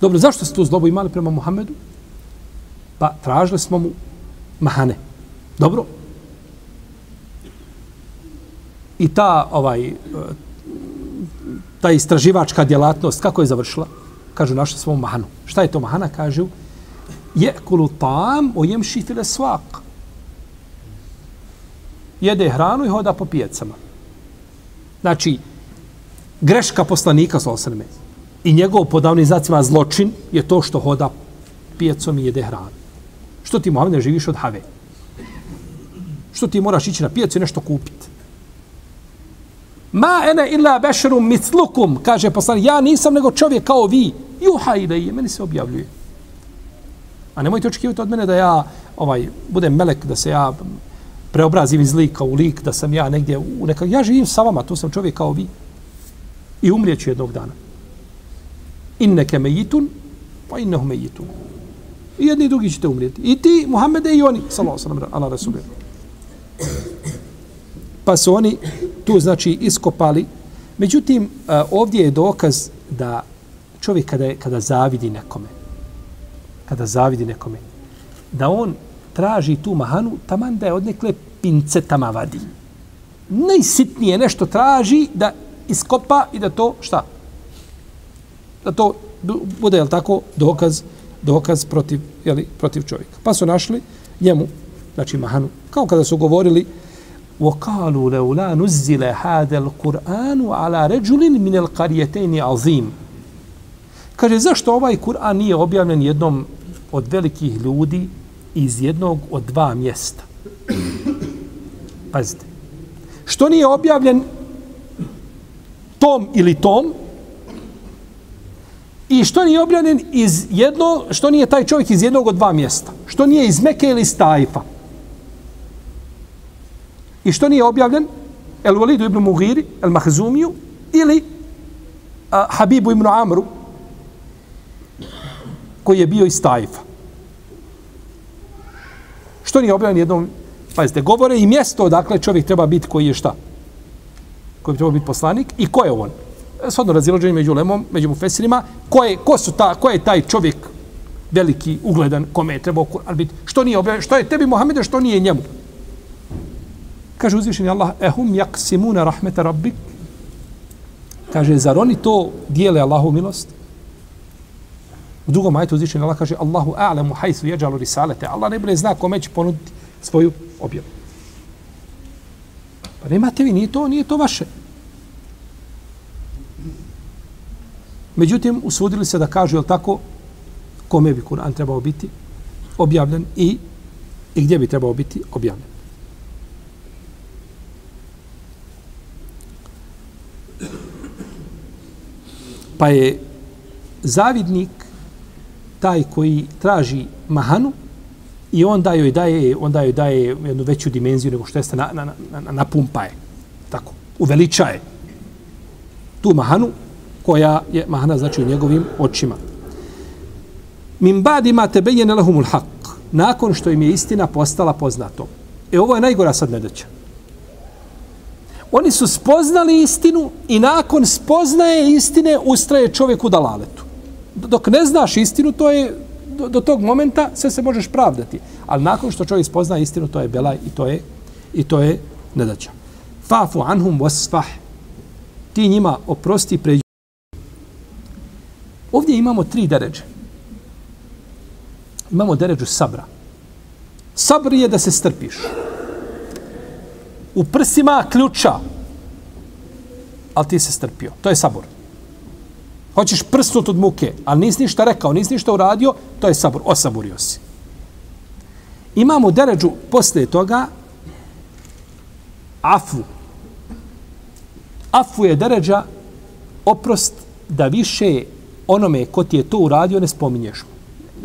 Dobro, zašto su tu zlobu imali prema Muhammedu? Pa tražili smo mu mahane. Dobro, i ta ovaj ta istraživačka djelatnost kako je završila kažu našli smo mahanu šta je to mahana kažu je kulu tam o jemši šifile svak jede hranu i hoda po pijacama. Znači greška poslanika sallallahu i njegov podavni zacima zločin je to što hoda pijacom i jede hranu. Što ti Mohamed, ne živiš od have? Što ti moraš ići na pijacu i nešto kupiti Ma ene illa bešerum mitlukum, kaže poslanik, ja nisam nego čovjek kao vi. Juha i da je, meni se objavljuje. A nemojte očekivati od mene da ja ovaj budem melek, da se ja preobrazim iz lika u lik, da sam ja negdje u neka... Ja živim sa vama, tu sam čovjek kao vi. I umrijeću jednog dana. Inneke mejitun, pa innehu mejitun. I jedni i drugi ćete umrijeti. I ti, Muhammede, i oni, sallallahu sallam, ala rasulih pa su oni tu znači iskopali. Međutim, e, ovdje je dokaz da čovjek kada, je, kada zavidi nekome, kada zavidi nekome, da on traži tu mahanu, taman da je odnekle pincetama vadi. Najsitnije nešto traži da iskopa i da to, šta? Da to bude, jel tako, dokaz, dokaz protiv, jeli, protiv čovjeka. Pa su našli njemu, znači mahanu, kao kada su govorili, وقالوا لولا نزل هذا القرآن على رجل من القريتين عظيم Kaže, zašto ovaj Kur'an nije objavljen jednom od velikih ljudi iz jednog od dva mjesta? Pazite. Što nije objavljen tom ili tom? I što nije objavljen iz jedno, što nije taj čovjek iz jednog od dva mjesta? Što nije iz Meke ili iz Tajfa? I što nije objavljen? El Walidu ibn Mughiri, El Mahzumiju ili a, Habibu ibn Amru koji je bio iz Tajfa. Što nije objavljen jednom? Pazite, govore i mjesto odakle čovjek treba biti koji je šta? Koji treba biti poslanik i ko je on? Svodno razilađenje među lemom, među mufesirima. Ko je, ko, su ta, ko je taj čovjek veliki, ugledan, kome je trebao biti? Što nije objavljen? Što je tebi, Mohamede, što nije njemu? Kaže uzvišeni Allah, ehum jaksimuna rahmeta rabbik. Kaže, zar oni to dijele Allahu milost? U drugom ajetu uzvišen Allah kaže, Allahu a'lamu hajsu jeđalu risalete. Allah ne bude zna kome će ponuditi svoju objavu. Pa nemate vi, nije to, nije to vaše. Međutim, usudili se da kažu, jel tako, kome bi Kur'an trebao biti objavljen i, i gdje bi trebao biti objavljen. Pa je zavidnik taj koji traži mahanu i onda joj daje, onda joj daje jednu veću dimenziju nego što jeste na, na, na, na, na pumpa je. Tako, uveličaje tu mahanu koja je mahana znači u njegovim očima. Min bad ima tebe je haq. Nakon što im je istina postala poznato. E ovo je najgora sad nedeća. Oni su spoznali istinu i nakon spoznaje istine ustraje čovjek u dalaletu. Dok ne znaš istinu, to je do, do tog momenta sve se možeš pravdati. Ali nakon što čovjek spozna istinu, to je belaj i to je i to je nedaća. Fafu anhum wasfah. Ti njima oprosti pređu. Ovdje imamo tri deređe. Imamo deređu sabra. Sabr je da se strpiš u prsima ključa. Ali ti se strpio. To je sabor. Hoćeš prsnut od muke, ali nisi ništa rekao, nisi ništa uradio, to je sabor. Osaburio si. Imamo deređu posle toga afu. Afu je deređa oprost da više onome ko ti je to uradio ne spominješ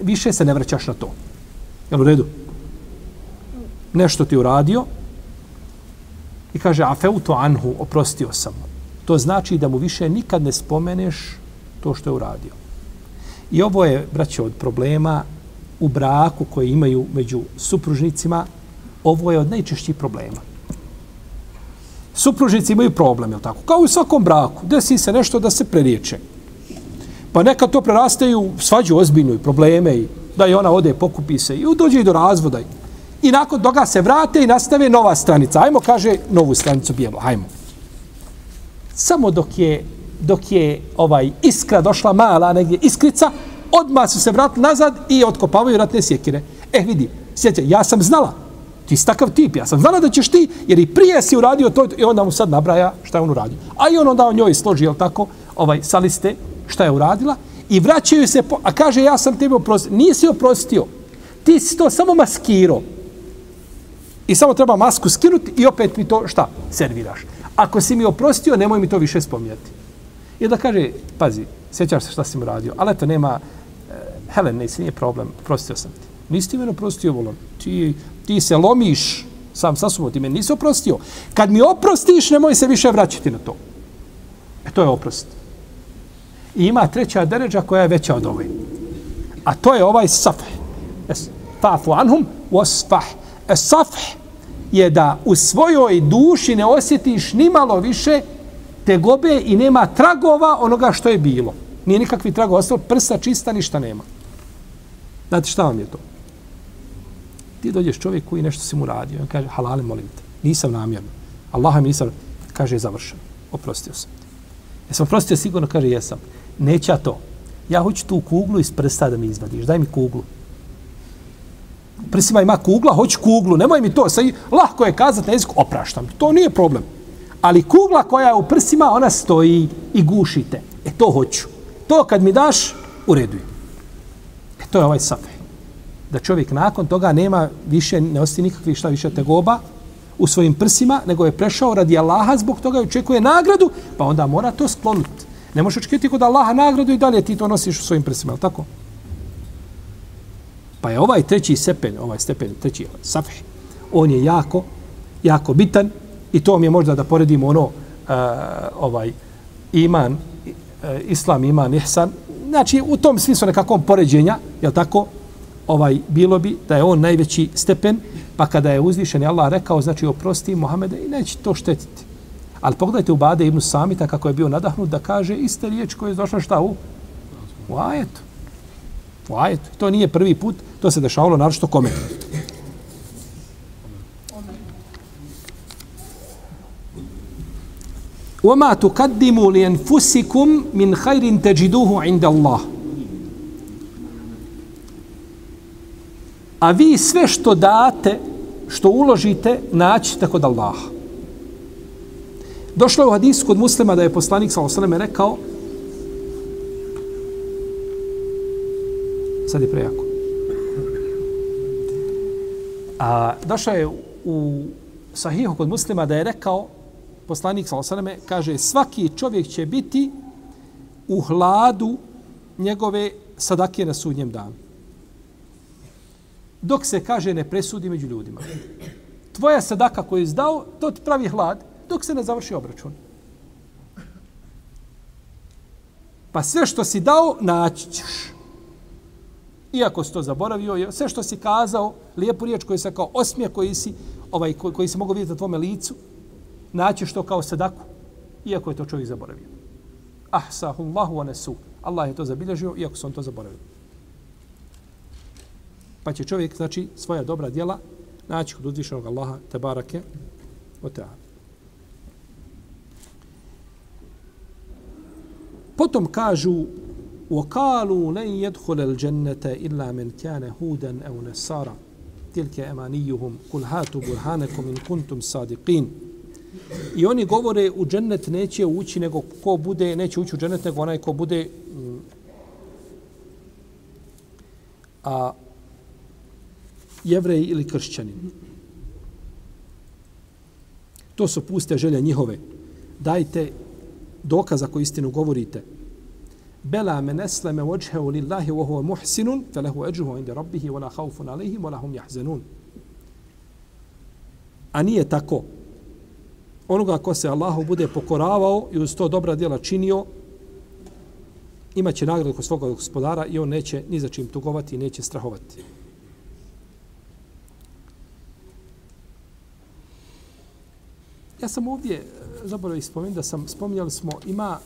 Više se ne vraćaš na to. Jel u redu? Nešto ti uradio, I kaže, afeutu anhu, oprostio sam mu. To znači da mu više nikad ne spomeneš to što je uradio. I ovo je, braće, od problema u braku koje imaju među supružnicima, ovo je od najčešćih problema. Supružnici imaju problem, je tako? Kao u svakom braku, desi se nešto da se preriječe. Pa neka to prerastaju svađu ozbiljnu i probleme i da i ona ode, pokupi se i dođe i do razvoda. I nakon toga se vrate i nastave nova stranica. Ajmo, kaže, novu stranicu bijemo, Ajmo. Samo dok je, dok je ovaj iskra došla mala negdje iskrica, odmah su se vratili nazad i otkopavaju ratne sjekire. E, vidi, sjeća, ja sam znala. Ti si takav tip, ja sam znala da ćeš ti, jer i prije si uradio to i onda mu sad nabraja šta je on uradio. A i on onda o njoj složi, jel tako, ovaj, sa liste šta je uradila i vraćaju se, po, a kaže ja sam tebe oprostio. Nisi oprostio. Ti si to samo maskirao. I samo treba masku skinuti i opet mi to šta? Serviraš. Ako si mi oprostio, nemoj mi to više spominjati. I da kaže, pazi, sjećaš se šta si mu radio, ali to nema, e, Helen, nisi, nije problem, oprostio sam ti. Nisi ti mene oprostio, volom. Ti, ti se lomiš sam sa sobom, ti me nisi oprostio. Kad mi oprostiš, nemoj se više vraćati na to. E to je oprost. I ima treća deređa koja je veća od ove. A to je ovaj safh. Es, fafu anhum, wasfah. Safh je da u svojoj duši ne osjetiš ni malo više tegobe i nema tragova onoga što je bilo. Nije nikakvi tragova, ostalo prsa čista, ništa nema. Znate šta vam je to? Ti dođeš čovjek koji nešto si mu radio. On kaže, halale, molim te. Nisam namjerno. Allah mi nisam... Kaže, završeno. Oprostio sam. Jesam oprostio sigurno? Kaže, jesam. Neće ja to. Ja hoću tu kuglu iz prsta da mi izvadiš. Daj mi kuglu. Prsima ima kugla, hoću kuglu. Nemoj mi to. Sad, lahko je kazati na jeziku, opraštam. To nije problem. Ali kugla koja je u prsima, ona stoji i gušite. E to hoću. To kad mi daš, uredujem. E to je ovaj safaj. Da čovjek nakon toga nema više, ne osti nikakvih šta više tegoba u svojim prsima, nego je prešao radi Allaha, zbog toga i očekuje nagradu, pa onda mora to sklonuti. Ne možeš očekivati kod Allaha nagradu i dalje ti to nosiš u svojim prsima, je tako? Pa je ovaj treći stepen, ovaj stepen, treći safih, on je jako, jako bitan i to mi je možda da poredimo ono, a, ovaj, iman, e, islam, iman, ihsan, znači u tom smislu nekakvom poređenja, je tako, ovaj, bilo bi da je on najveći stepen, pa kada je uzvišen je Allah rekao, znači oprosti Muhamede i neće to štetiti. Ali pogledajte u Bade ibn Samita kako je bio nadahnut da kaže iste riječ koje je došla šta u? U ajetu. U ajetu. To nije prvi put, to se dešavalo naravno kome. وما تقدموا لانفسكم من خير تجدوه عند الله a vi sve što date, što uložite, naćite kod Allaha. Došlo je u hadisu kod muslima da je poslanik sa osaleme rekao sad je prejako. A došlo je u sahihu kod muslima da je rekao poslanik Salosaleme kaže svaki čovjek će biti u hladu njegove sadake na sudnjem danu dok se kaže ne presudi među ljudima. Tvoja sadaka koju je izdao, to ti pravi hlad dok se ne završi obračun. Pa sve što si dao, naći ćeš. Iako si to zaboravio, sve što si kazao, lijepu riječ koju se kao osmije koji si, ovaj, koji, koji si mogao vidjeti na tvome licu, naćeš to kao sadaku, iako je to čovjek zaboravio. Ah, sahullahu anesu. Allah je to zabilježio, iako se on to zaboravio. Pa će čovjek, znači, svoja dobra djela naći kod uzvišenog Allaha, te barake, o teala. Potom kažu وقالوا لن يدخل الجنة إلا من كان هودا أو نصارى تلك أمانيهم قل هاتوا برهانكم إن كنتم صادقين I oni govore u džennet neće ući nego ko bude, neće ući u džennet nego onaj ko bude mm, a, jevrej ili kršćanin. To su puste želje njihove. Dajte dokaza koji istinu govorite. Bela men esleme vođhehu lillahi wa huwa muhsinun, fe lehu eđuhu inde rabbihi, wa la haufun alihim, wa la hum jahzenun. A nije tako. Onoga ko se Allahu bude pokoravao i uz to dobra djela činio, imaće nagradu kod svoga gospodara i on neće ni za čim tugovati i neće strahovati. Ja sam ovdje, e, zaboravio spomenuti da sam, spominjali smo, ima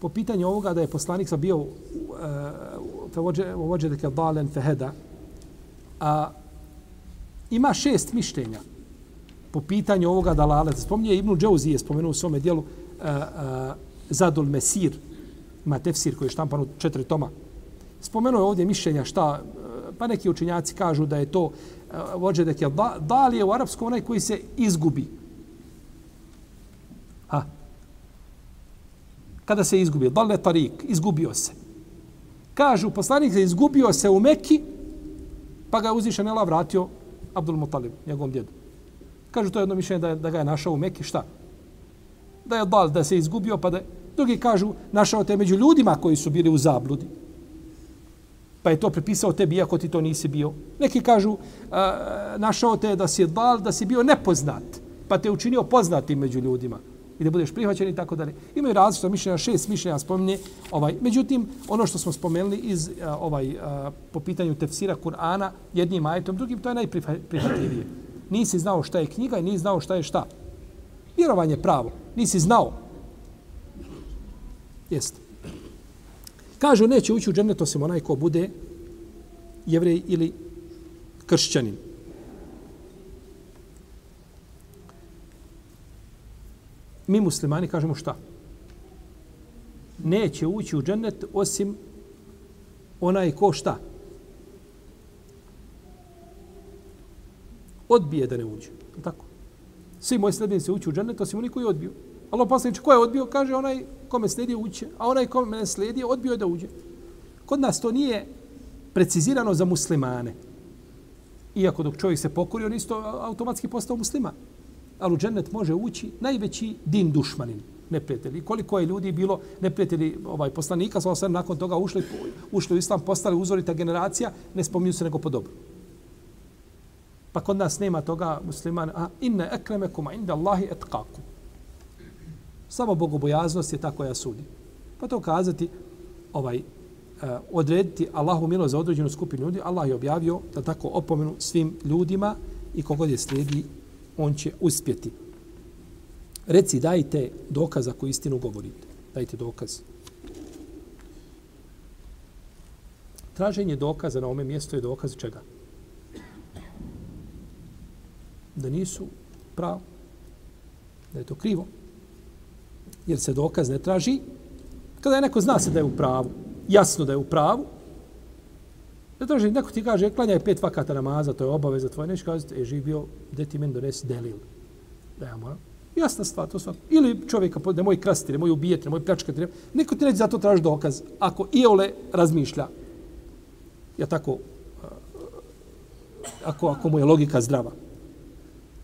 po pitanju ovoga da je poslanik sam bio uh, vođe deke dalen feheda, a ima šest mišljenja po pitanju ovoga dalaleta. Spominje Ibnu Džauzi je spomenuo u svome dijelu uh, uh, Zadul Mesir, ima tefsir koji je štampan u četiri toma. Spomenuo je ovdje mišljenja šta, e, pa neki učinjaci kažu da je to uh, vođe da, dal je u arapskom onaj koji se izgubi, Ha. Kada se izgubio, dalle tarik, izgubio se. Kažu, poslanik se izgubio se u Meki, pa ga je uzvišen Ela vratio Abdul Mutalib, njegovom djedu. Kažu, to je jedno mišljenje da, da ga je našao u Meki, šta? Da je dal, da se izgubio, pa da Drugi kažu, našao te među ljudima koji su bili u zabludi. Pa je to prepisao tebi, iako ti to nisi bio. Neki kažu, a, našao te da si dal, da si bio nepoznat, pa te učinio poznatim među ljudima i da budeš prihvaćen i tako dalje. Imaju različite mišljenja, šest mišljenja spominje. Ovaj, međutim, ono što smo spomenuli iz ovaj a, po pitanju tefsira Kur'ana jednim ajetom, drugim, to je najprihvatljivije. Nisi znao šta je knjiga i nisi znao šta je šta. Vjerovanje pravo. Nisi znao. Jeste. Kažu, neće ući u džennet osim onaj ko bude jevrej ili kršćanin. Mi muslimani kažemo šta? Neće ući u džennet osim onaj ko šta? Odbije da ne uđe. Tako. Svi moji sljedbenici ući u džennet osim oni koji odbiju. odbio. Allah poslaniče, ko je odbio? Kaže onaj kome slijedi uće, a onaj kome ne sledi odbio je da uđe. Kod nas to nije precizirano za muslimane. Iako dok čovjek se pokori, on isto automatski postao musliman. Ali u džennet može ući najveći din dušmanin, neprijatelji. Koliko je ljudi bilo neprijatelji ovaj, poslanika, sa sam nakon toga ušli, ušli u islam, postali uzorita generacija, ne spominju se nego po dobru. Pa kod nas nema toga musliman, a inne ekremekum inda Allahi etkakum. Samo bogobojaznost je ta koja sudi. Pa to kazati, ovaj, eh, odrediti Allahu milo za određenu skupinu ljudi, Allah je objavio da tako opomenu svim ljudima i kogod je slijedi, on će uspjeti. Reci, dajte dokaz ako istinu govorite. Dajte dokaz. Traženje dokaza na ome mjestu je dokaz čega? Da nisu pravo. Da je to krivo jer se dokaz ne traži. Kada je neko zna se da je u pravu, jasno da je u pravu, ne traži, neko ti kaže, klanjaj pet vakata namaza, to je obaveza tvoja, neće kazati, e, živ bio, gde ti meni donesi delil. Da ja moram. Jasna stvar, to sva. Ili čovjeka, ne moj krasti, ne moj ubijeti, ne moj pljačkati, neko ti neće za to traži dokaz. Ako iole razmišlja, ja tako, ako, ako mu je logika zdrava.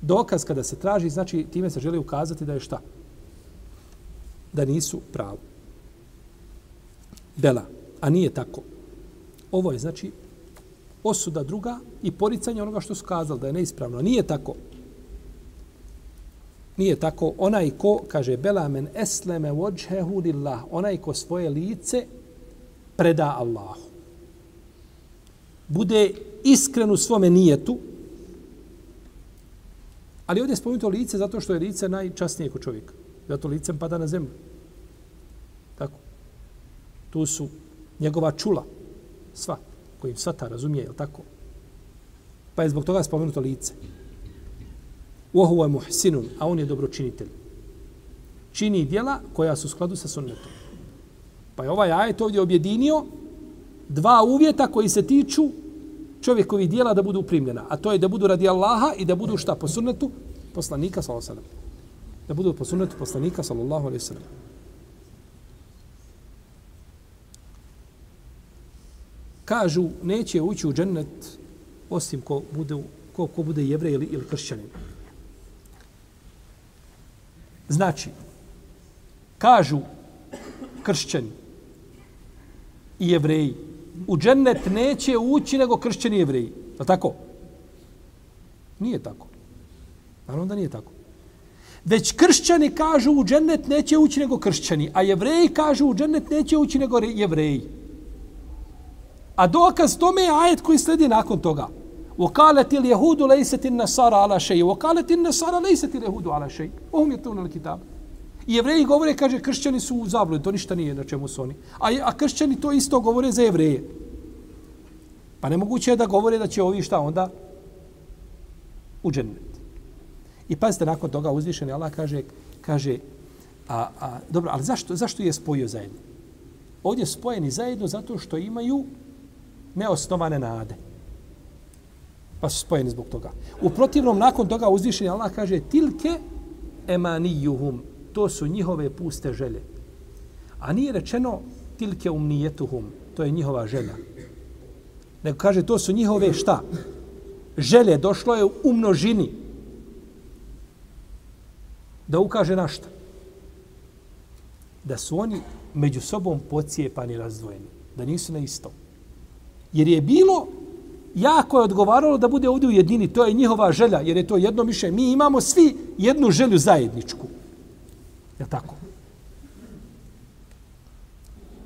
Dokaz kada se traži, znači time se želi ukazati da je šta? da nisu pravo. Bela, a nije tako. Ovo je znači osuda druga i poricanje onoga što su kazali da je neispravno. Nije tako. Nije tako. Onaj ko, kaže, Bela men esleme vođhehu lillah, onaj ko svoje lice preda Allahu. Bude iskren u svome nijetu, ali ovdje je spomenuto lice zato što je lice najčasnije kod čovjeka. Zato licem pada na zemlju. Tako. Tu su njegova čula. Sva. kojim sva ta razumije, je tako? Pa je zbog toga spomenuto lice. Uohu je muhsinun, a on je dobročinitelj. Čini dijela koja su u skladu sa sunnetom. Pa je ovaj ajet ovdje objedinio dva uvjeta koji se tiču čovjekovi dijela da budu primljena. A to je da budu radi Allaha i da budu šta po sunnetu poslanika sallallahu alejhi ve sellem da budu po sunnetu poslanika sallallahu alejhi ve sellem. Kažu neće ući u džennet osim ko bude ko, ko bude jevrej ili, ili kršćanin. Znači, kažu kršćani i jevreji, u džennet neće ući nego kršćani i jevreji. Je tako? Nije tako. Naravno da nije tako. Već kršćani kažu u džennet neće ući nego kršćani, a jevreji kažu u džennet neće ući nego jevreji. A dokaz tome je ajet koji sledi nakon toga. وقالت اليهود ليست النصارى على شيء وقالت النصارى ليست اليهود على شيء وهم يتلون الكتاب I jevreji govore, kaže, kršćani su u zabludi, to ništa nije na čemu su oni. A, a kršćani to isto govore za jevreje. Pa nemoguće je da govore da će ovi šta onda u džennet. I pazite, nakon toga uzvišeni Allah kaže, kaže a, a, dobro, ali zašto, zašto je spojio zajedno? Ovdje spojeni zajedno zato što imaju neosnovane nade. Pa su spojeni zbog toga. U protivnom, nakon toga uzvišeni Allah kaže tilke emanijuhum. To su njihove puste želje. A nije rečeno tilke umnijetuhum. To je njihova želja. Nego kaže to su njihove šta? Želje došlo je u množini da ukaže na šta? Da su oni među sobom pocijepani razdvojeni. Da nisu na isto. Jer je bilo jako je odgovaralo da bude ovdje u jedini. To je njihova želja, jer je to jedno mišljenje. Mi imamo svi jednu želju zajedničku. Je tako?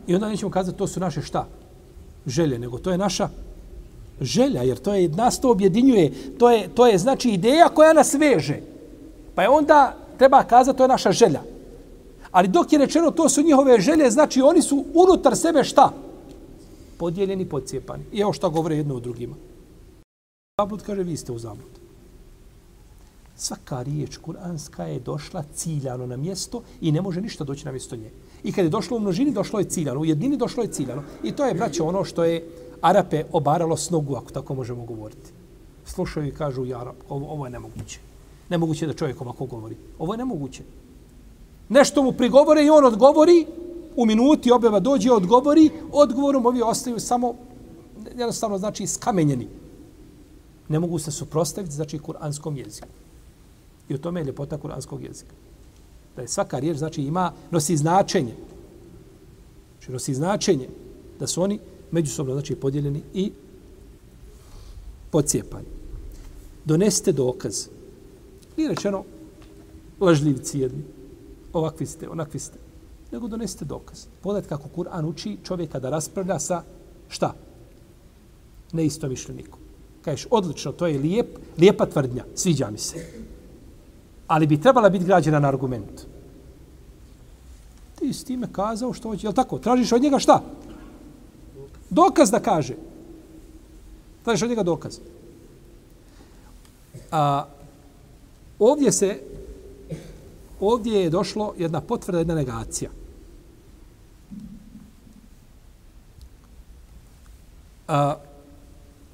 I onda nećemo kazati to su naše šta? Želje, nego to je naša želja, jer to je nas to objedinjuje. To je, to je znači ideja koja nas veže. Pa je onda treba kazati to je naša želja. Ali dok je rečeno to su njihove želje, znači oni su unutar sebe šta? podijeljeni, podcijepani. I evo šta govore jedno o drugima. Zablud kaže, vi ste u zablud. Svaka riječ kuranska je došla ciljano na mjesto i ne može ništa doći na mjesto nje. I kad je došlo u množini, došlo je ciljano. U jednini došlo je ciljano. I to je, braće, ono što je Arape obaralo s nogu, ako tako možemo govoriti. Slušaju i kažu, ja, ovo, ovo je nemoguće. Nemoguće da čovjek ovako govori. Ovo je nemoguće. Nešto mu prigovore i on odgovori, u minuti objava dođe, odgovori, odgovorom ovi ostaju samo, jednostavno znači, skamenjeni. Ne mogu se suprostaviti, znači, kuranskom jeziku. I u tome je ljepota kuranskog jezika. Da je svaka riječ, znači, ima, nosi značenje. Znači, nosi značenje da su oni međusobno, znači, podijeljeni i pocijepani. Doneste dokaz. Nije rečeno lažljivci jedni, ovakvi ste, onakvi ste. Nego doneste dokaz. Pogledajte kako Kur'an uči čovjeka da raspravlja sa šta? Neistomišljenikom. Kažeš, odlično, to je lijep, lijepa tvrdnja, sviđa mi se. Ali bi trebala biti građena na argument. Ti s time kazao što hoće, je tako? Tražiš od njega šta? Dokaz da kaže. Tražiš od njega dokaz. A, ovdje se ovdje je došlo jedna potvrda, jedna negacija. A,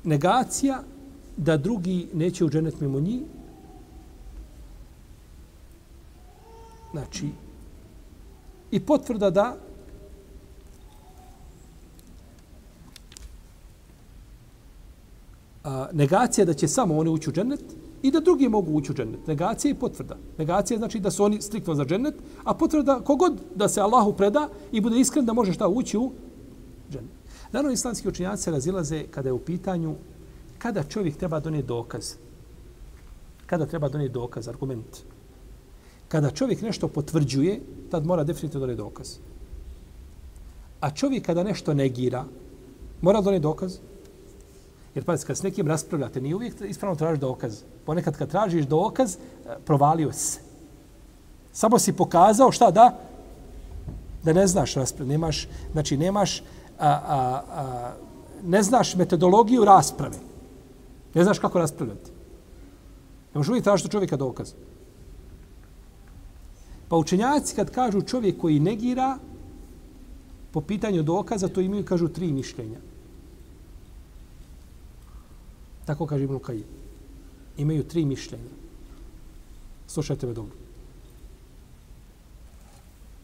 negacija da drugi neće uđenet mimo njih. Znači, i potvrda da a, negacija da će samo oni ući u džennet i da drugi mogu ući u džennet. Negacija i potvrda. Negacija znači da su oni striktno za džennet, a potvrda kogod da se Allahu preda i bude iskren da može šta ući u džennet. Naravno, islamski učinjaci razilaze kada je u pitanju kada čovjek treba donijeti dokaz. Kada treba donijeti dokaz, argument. Kada čovjek nešto potvrđuje, tad mora definitivno donijeti dokaz. A čovjek kada nešto negira, mora donijeti dokaz. Jer pazite, kad s nekim raspravljate, nije uvijek ispravno tražiš dokaz. Ponekad kad tražiš dokaz, e, provalio se. Samo si pokazao šta da? Da ne znaš raspravljati. Nemaš, znači, nemaš, a, a, a, ne znaš metodologiju rasprave. Ne znaš kako raspravljati. Ne možeš uvijek tražiti čovjeka dokaz. Pa učenjaci kad kažu čovjek koji negira po pitanju dokaza, to imaju, kažu, tri mišljenja. Tako kaže Ibn Kajim. Imaju tri mišljenja. Slušajte me dobro.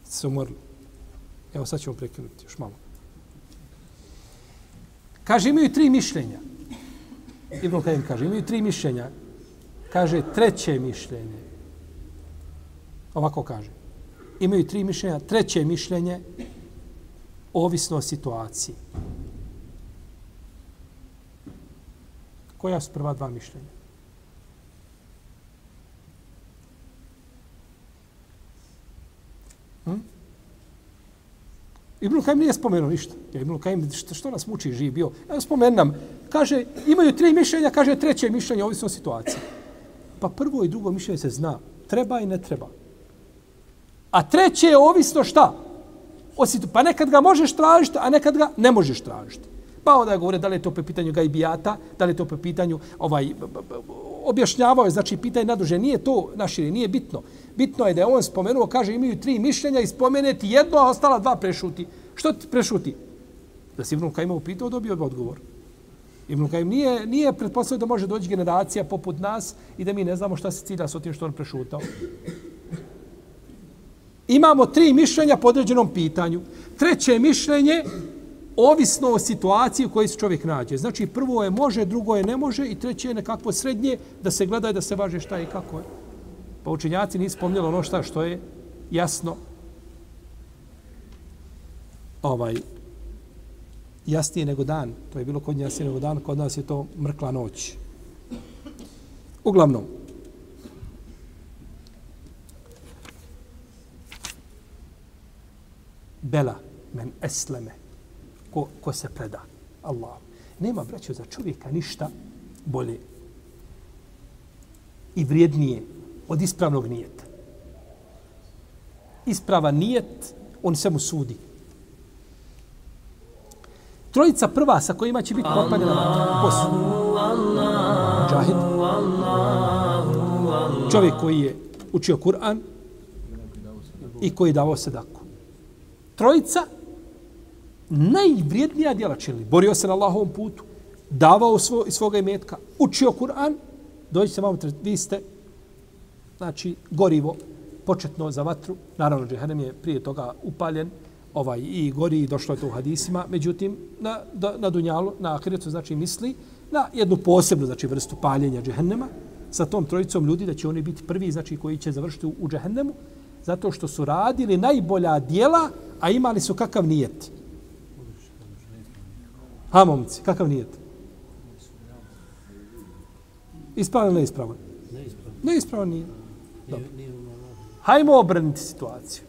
Se umorili. Evo sad ćemo prekinuti još malo. Kaže, imaju tri mišljenja. Ibn Kajim kaže, imaju tri mišljenja. Kaže, treće mišljenje. Ovako kaže. Imaju tri mišljenja. Treće mišljenje, ovisno o situaciji. Koja su prva dva mišljenja? Hm? Ibn Kajim nije spomenuo ništa. Ja, Ibn Kajim, što, što nas muči, živ bio? Ja spomenam. Kaže, imaju tri mišljenja, kaže treće mišljenje, ovisno o situaciji. Pa prvo i drugo mišljenje se zna. Treba i ne treba. A treće je ovisno šta? O pa nekad ga možeš tražiti, a nekad ga ne možeš tražiti. Pa onda govore da li je to po pitanju gajbijata, da li je to po pitanju ovaj, objašnjavao je, znači pitanje naduže, nije to našire, nije bitno. Bitno je da je on spomenuo, kaže imaju tri mišljenja i spomeneti jedno, a ostala dva prešuti. Što ti prešuti? Da si Ibn Kajima upitao, dobio bi odgovor. Ibn Kajim nije, nije pretpostavio da može doći generacija poput nas i da mi ne znamo šta se cilja s otim što on prešutao. Imamo tri mišljenja po određenom pitanju. Treće mišljenje, ovisno o situaciji u kojoj se čovjek nađe. Znači, prvo je može, drugo je ne može i treće je nekakvo srednje da se gleda i da se važe šta je i kako je. Pa učenjaci nisu spomnjali ono šta što je jasno ovaj jasnije nego dan. To je bilo kod njega jasnije nego dan, kod nas je to mrkla noć. Uglavnom, Bela men esleme ko, ko se preda Allah. Nema, braćo, za čovjeka ništa bolje i vrijednije od ispravnog nijeta. Isprava nijet, on se mu sudi. Trojica prva sa kojima će biti popaljena ko su? Džahid. Čovjek koji je učio Kur'an i koji je davao sedaku. Trojica najvrijednija djela činili. Borio se na Allahovom putu, davao svo, svoga imetka, učio Kur'an, dođite se malo, vi ste, znači, gorivo, početno za vatru. Naravno, džehennem je prije toga upaljen, ovaj i gori i došlo je to u hadisima. Međutim, na, da, na Dunjalu, na Ahiretu, znači misli na jednu posebnu znači, vrstu paljenja džehennema sa tom trojicom ljudi da će oni biti prvi znači koji će završiti u, u džehennemu zato što su radili najbolja dijela, a imali su kakav nijet. Ha, momci, kakav nijet? Ispravan ili neispravan? Neispravan. Neispravan nije. Dobro. Hajmo obrniti situaciju.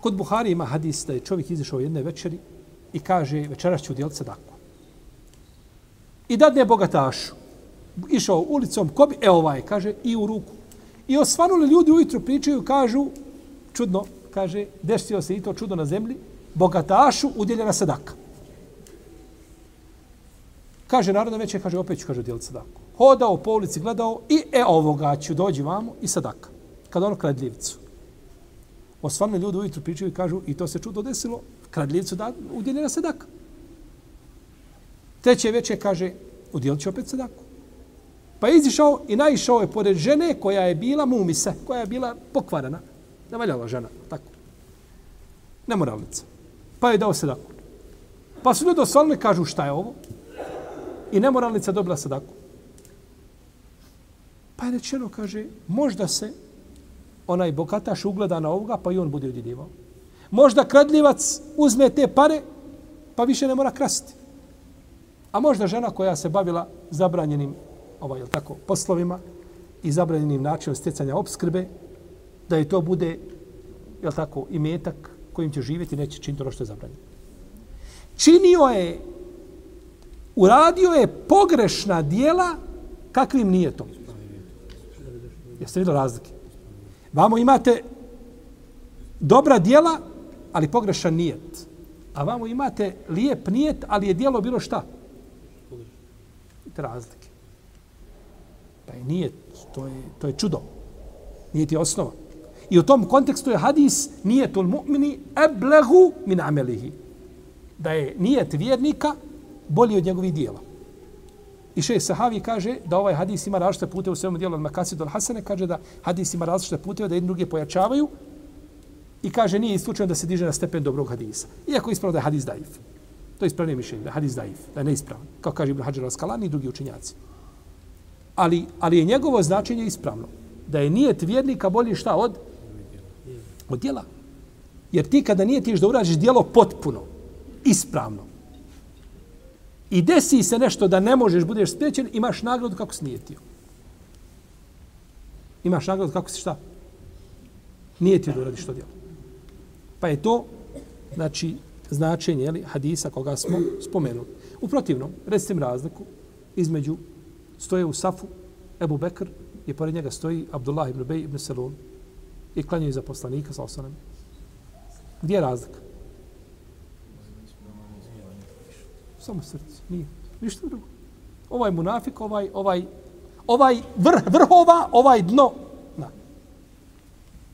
Kod Buhari ima hadis da je čovjek izišao jedne večeri i kaže večeras ću udjeliti sadaku. I dadne bogatašu. Išao ulicom, ko bi, e ovaj, kaže, i u ruku. I osvanuli ljudi ujutro pričaju, kažu, čudno, kaže, desio se i to čudo na zemlji, bogatašu udjeljena sadaka. Kaže, narodno veće, kaže, opet ću, kaže, udjeliti sadaku. Hodao po ulici, gledao i e ovoga ću dođi vamo i sadaka. Kad ono kradljivicu. Osvanuli ljudi ujutru pričaju i kažu i to se čudo desilo, kradljivcu da udjeljena sadaka. Treće veče kaže, udjelit ću opet sadaku. Pa je izišao i naišao je pored žene koja je bila mumise, koja je bila pokvarana. Nevaljala žena, tako. Nemoralnica. Pa je dao sadaku. Pa su ljudi osvalili kažu šta je ovo? I nemoralnica dobila sadaku. Pa je rečeno, kaže, možda se onaj bogataš ugleda na ovoga, pa i on bude udjeljivao. Možda kradljivac uzme te pare, pa više ne mora krasti. A možda žena koja se bavila zabranjenim ovaj, tako, poslovima i zabranjenim načinom stjecanja obskrbe, da je to bude jel tako, imetak kojim će živjeti, neće činiti ono što je zabranjeno. Činio je, uradio je pogrešna dijela kakvim nije to. Jeste vidjeli razlike? Vamo imate dobra dijela, ali pogrešan nijet. A vamo imate lijep nijet, ali je dijelo bilo šta? Vidite razlike. Pa Taj nije, nijet, to je, to je čudo. Nijet je osnova. I u tom kontekstu je hadis nije tul mu'mini eblehu min amelihi. Da je nijet vjernika bolji od njegovih dijela. I še sahavi kaže da ovaj hadis ima različite pute u svemu dijelu od Makasi do Hasane, kaže da hadis ima različite pute da jedni drugi pojačavaju i kaže nije isključeno da se diže na stepen dobrog hadisa. Iako je ispravno da je hadis daif. To je ispravno mišljenje, da je hadis daif, da je neispravan. Kao kaže Ibn Hajar al-Skalani i drugi učinjaci. Ali, ali je njegovo značenje ispravno. Da je nijet vjernika bolji šta od? Od djela. Jer ti kada nije tiš da urađeš djelo potpuno, ispravno, i desi se nešto da ne možeš, budeš spriječen, imaš nagradu kako si nijetio. Imaš nagradu kako si šta? Nijetio da uradiš to djelo. Pa je to, znači, značenje jeli, hadisa koga smo spomenuli. U protivnom, recim razliku između stoje u Safu Ebu Bekr i pored njega stoji Abdullah ibn Bej ibn Selun i klanjaju za poslanika sa osanem. Gdje je razlika? Samo srce. Nije. Ništa drugo. Ovaj munafik, ovaj, ovaj, ovaj vrh, vrhova, ovaj dno.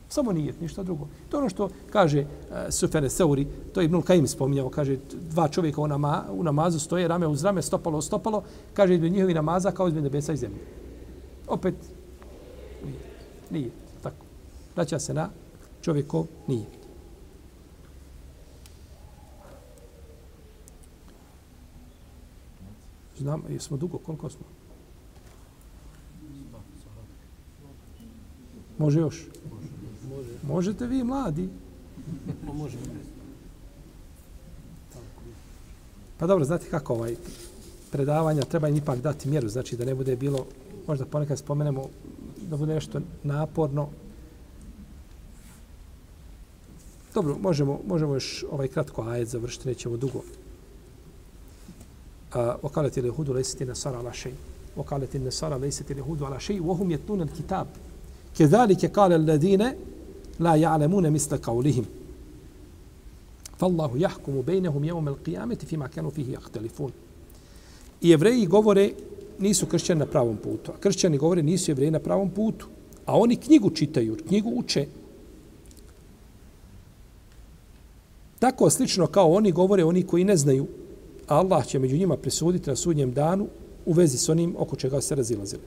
Samo nije, ništa drugo. To ono što kaže eh, uh, Sufene Seuri, to je Ibnul Kajim spominjao, kaže dva čovjeka u, nama, u namazu stoje, rame uz rame, stopalo stopalo, kaže između njihovi namaza kao između nebesa i zemlje. Opet, nije. Nije. Tako. Vraća se na čovjeko, nije. Znam, jesmo dugo, koliko smo? Može još? Može. Možete vi, mladi? Može. Pa dobro, znate kako ovaj predavanja, treba im ipak dati mjeru, znači da ne bude bilo, možda ponekad spomenemo, da bude nešto naporno. Dobro, možemo, možemo još ovaj kratko ajed završiti, nećemo dugo. وقالت اليهود ليست النصارى على شيء وقالت النصارى ليست اليهود على شيء وهم يتلون الكتاب كذلك قال الذين la ja'lemune misle kaulihim. Fallahu jahkumu bejnehum jevom el fima kanu fihi jahtelifun. I jevreji govore nisu kršćani na pravom putu. A kršćani govore nisu jevreji na pravom putu. A oni knjigu čitaju, knjigu uče. Tako slično kao oni govore oni koji ne znaju. Allah će među njima presuditi na sudnjem danu u vezi s onim oko čega se razilazili.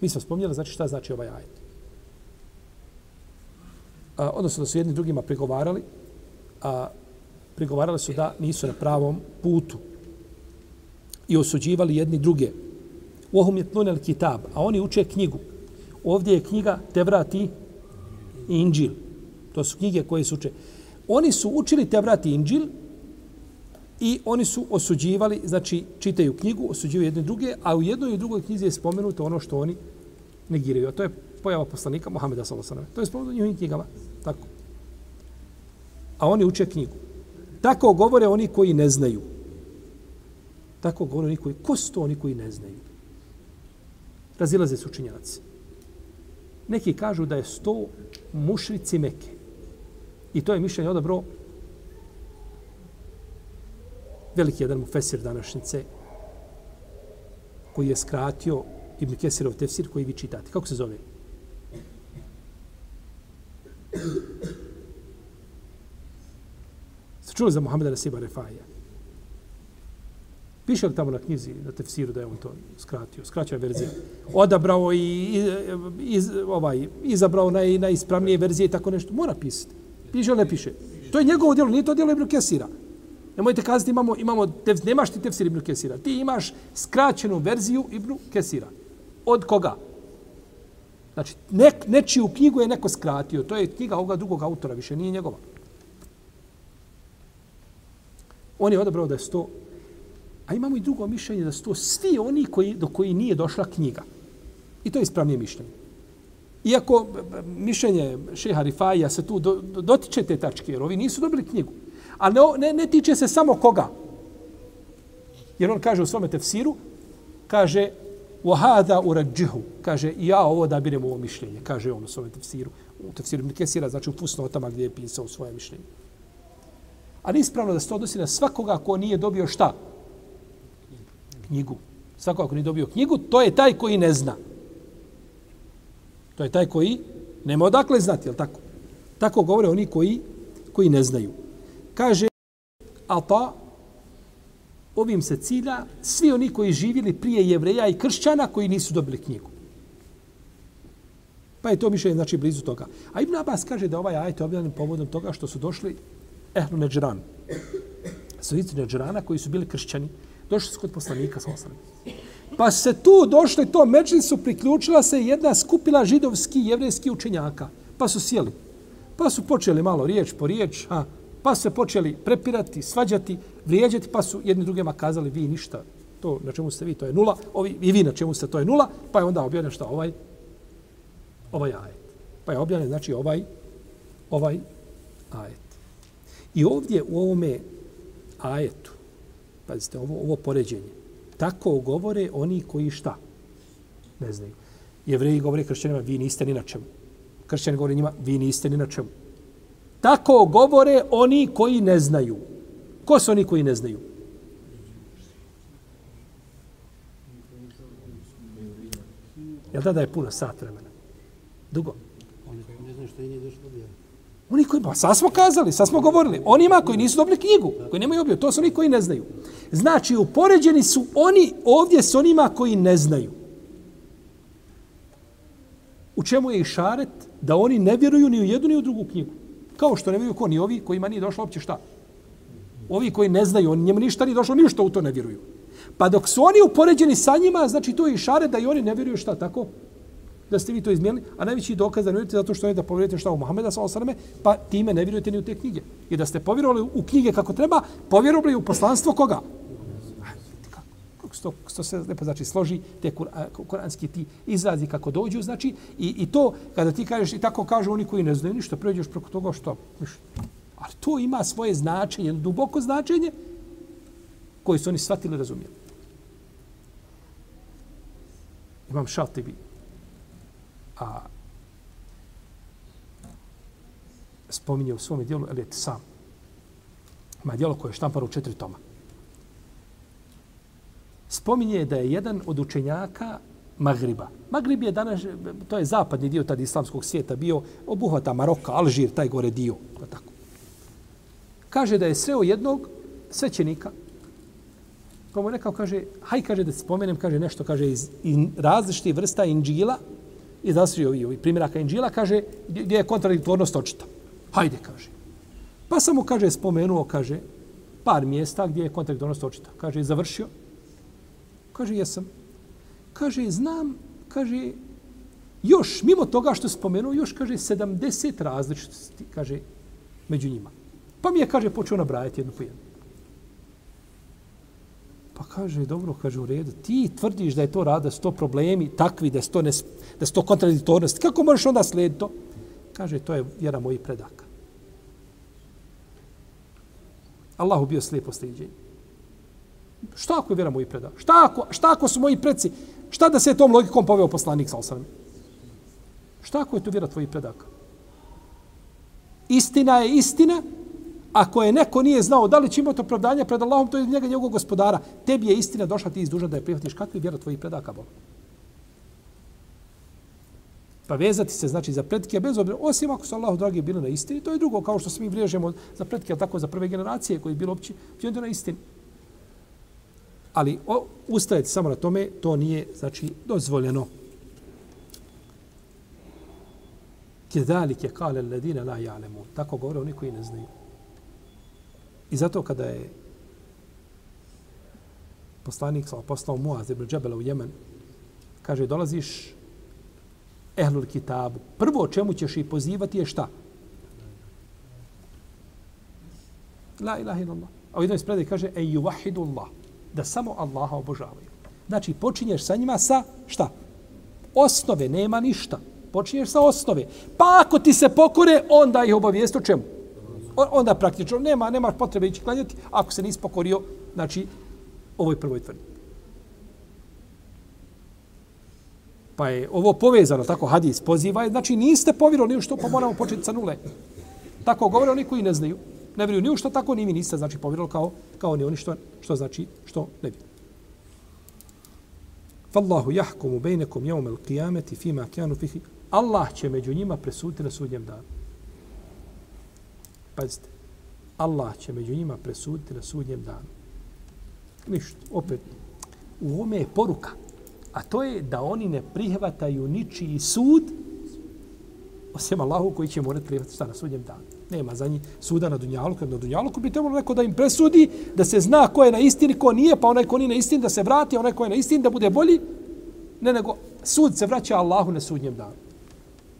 Mi smo spomnjali, znači šta znači ovaj ajet. A, odnosno da su jedni drugima pregovarali, a pregovarali su da nisu na pravom putu i osuđivali jedni druge. Ohum je tnunel kitab, a oni uče knjigu. Ovdje je knjiga Tevrat i Inđil. To su knjige koje su uče. Oni su učili Tevrat i Inđil i oni su osuđivali, znači čitaju knjigu, osuđuju jedne druge, a u jednoj i drugoj knjizi je spomenuto ono što oni negiraju. A to je pojava poslanika Mohameda s.a.v. To je spomenuto u njihovim knjigama. Tako. A oni uče knjigu. Tako govore oni koji ne znaju. Tako govore oni koji... Ko su to oni koji ne znaju? Razilaze su učinjaci. Neki kažu da je sto mušrici meke. I to je mišljenje odabro veliki jedan mu fesir današnjice koji je skratio Ibn Kesirov tefsir koji vi čitate. Kako se zove? Ste čuli za Muhammeda Nasiba Refaija? Piše li tamo na knjizi, na tefsiru, da je on to skratio? Skraćao je verzija. Odabrao i iz, ovaj, izabrao naj, najispravnije verzije i tako nešto. Mora pisati. Piše li ne piše? To je njegovo djelo, nije to djelo Ibn Kesira. Nemojte kazati imamo, imamo tef, nemaš ti tefsir Ibn Kesira. Ti imaš skraćenu verziju Ibn Kesira. Od koga? Znači, ne, nečiju knjigu je neko skratio. To je knjiga ovoga drugog autora, više nije njegova. On je odabrao da je sto... A imamo i drugo mišljenje da sto svi oni koji, do koji nije došla knjiga. I to je ispravnije mišljenje. Iako mišljenje šeha Rifaija se tu do, do, dotiče te tačke, jer ovi nisu dobili knjigu. A ne, ne, ne tiče se samo koga. Jer on kaže u svome tefsiru, kaže, Wahada urađihu, kaže, ja ovo da birem ovo mišljenje, kaže on u svome tefsiru. U tefsiru Mikesira, znači u fusnotama gdje je pisao svoje mišljenje. Ali ispravno da se to odnosi na svakoga ko nije dobio šta? Knjigu. Svakoga ko nije dobio knjigu, to je taj koji ne zna. To je taj koji nema odakle znati, je tako? Tako govore oni koji, koji ne znaju. Kaže, Alta, ovim se cilja svi oni koji živjeli prije jevreja i kršćana koji nisu dobili knjigu. Pa je to mišljenje znači blizu toga. A Ibn Abbas kaže da ovaj ajet je objavljen povodom toga što su došli Ehlu Neđran. Svici Neđrana koji su bili kršćani. Došli su kod poslanika sa osam. Pa se tu došli to međli su priključila se jedna skupila židovski jevrejski učenjaka. Pa su sjeli. Pa su počeli malo riječ po riječ. Ha, Pa se počeli prepirati, svađati, vrijeđati, pa su jedni drugima kazali vi ništa, to na čemu ste vi, to je nula, ovi, i vi na čemu ste, to je nula, pa je onda objavljen šta ovaj, ovaj ajet. Pa je objavljen, znači, ovaj, ovaj ajet. I ovdje u ovome ajetu, pazite, ovo, ovo poređenje, tako govore oni koji šta? Ne znaju. Jevreji govore kršćanima, vi niste ni na čemu. Kršćani govore njima, vi niste ni na čemu. Tako govore oni koji ne znaju. Ko su oni koji ne znaju? Jel da da je puno sat vremena? Dugo? Oni koji, pa sad smo kazali, sad smo govorili. Onima koji nisu dobili knjigu, koji nemaju objavu, to su oni koji ne znaju. Znači, upoređeni su oni ovdje s onima koji ne znaju. U čemu je i šaret da oni ne vjeruju ni u jednu ni u drugu knjigu. Kao što ne vjeruju ko ni ovi kojima nije došlo uopće šta. Ovi koji ne znaju, oni njemu ništa nije došlo, ništa u to ne vjeruju. Pa dok su oni upoređeni sa njima, znači to je i šare da i oni ne vjeruju šta tako da ste vi to izmijenili, a najveći dokaz da ne vjerujete zato što je da povjerujete šta u Muhameda sa osrame, pa time ne vjerujete ni u te knjige. I da ste povjerovali u knjige kako treba, povjerovali u poslanstvo koga? Sto, sto se lepo znači složi te kur, kuranski ti izrazi kako dođu znači i, i to kada ti kažeš i tako kažu oni koji ne znaju ništa pređeš preko toga što ništa. ali to ima svoje značenje duboko značenje koje su oni shvatili razumjeli imam šaltibi a spominje u svom dijelu Elit Sam. Ima dijelo koje je štampano u četiri toma. Spominje da je jedan od učenjaka Magriba. Magrib je danas, to je zapadni dio tada islamskog svijeta bio, obuhvata Maroka, Alžir, taj gore dio. Tako. Kaže da je sreo jednog svećenika, pa mu rekao, kaže, haj, kaže, da spomenem, kaže, nešto, kaže, iz, iz različitih vrsta inđila, iz različitih ovih primjeraka inđila, kaže, gdje je kontradiktornost očita. Hajde, kaže. Pa samo, kaže, spomenuo, kaže, par mjesta gdje je kontradiktornost očita. Kaže, završio. Kaže, jesam. Kaže, znam, kaže, još, mimo toga što spomenuo, još, kaže, 70 različitosti, kaže, među njima. Pa mi je, kaže, počeo nabrajati jednu po jednu. Pa kaže, dobro, kaže, u redu, ti tvrdiš da je to rada, da su to problemi takvi, da su to, ne, da su to kontradiktornosti. Kako možeš onda slijediti to? Kaže, to je vjera mojih predaka. Allahu bio slijepo sliđenje. Šta ako je vjera mojih predaka? Šta ako, šta ako su moji preci? Šta da se tom logikom poveo poslanik sa osanem? Šta ako je to vjera tvojih predaka? Istina je istina, Ako je neko nije znao da li će imati opravdanje pred Allahom, to je njega njegovog gospodara. Tebi je istina došla, ti izduža da je prihvatiš. Kakva je vjera tvojih predaka, Bog? Pa vezati se, znači, za predke, bez obzira, osim ako su Allahu dragi bili na istini, to je drugo, kao što se mi vriježemo za predke, tako za prve generacije koji je bilo opći, opći na istini. Ali o, ustajati samo na tome, to nije, znači, dozvoljeno. Kedalike kale ledine la ja'lemu. Tako govore oni koji ne znaju. I zato kada je poslanik sa poslao Muaz ibn Džebela u Jemen, kaže, dolaziš ehlul kitabu. Prvo čemu ćeš i pozivati je šta? La ilaha illallah. A u jednoj spredaj kaže, e juvahidu Allah. Da samo Allaha obožavaju. Znači, počinješ sa njima sa šta? Osnove, nema ništa. Počinješ sa osnove. Pa ako ti se pokore, onda ih obavijest o čemu? onda praktično nema nema potrebe ići klanjati ako se nisi pokorio znači ovoj prvoj tvrdnji. Pa je ovo povezano, tako hadis poziva, znači niste povjerovali što, pa moramo početi sa nule. Tako govore oni koji ne znaju. Ne vjeruju ni u što, tako ni vi niste znači povjerovali kao, kao ni oni što, što znači što ne vjeruju. Fallahu jahkumu yawm jevmel qiyameti fima kjanu fihi. Allah će među njima presuditi na sudnjem danu. Pazite, Allah će među njima presuditi na sudnjem danu. Ništa, opet, u ome je poruka, a to je da oni ne prihvataju ničiji sud, osim Allahu koji će morati prihvatiti šta na sudnjem danu. Nema za njih suda na Dunjalu, kad na Dunjalu bi trebalo neko da im presudi, da se zna ko je na istini, ko nije, pa onaj ko nije na istini da se vrati, onaj ko je na istini da bude bolji. Ne, nego sud se vraća Allahu na sudnjem danu.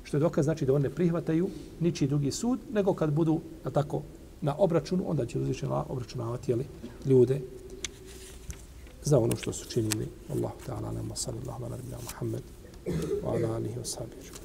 Što je dokaz znači da oni ne prihvataju ničiji drugi sud, nego kad budu na tako na obračunu, onda će uzvišeno obračunavati jeli, ljude za ono što su činili. Allahu ta'ala, nama sallallahu ala nabina Muhammed wa ala alihi wa sahbihi.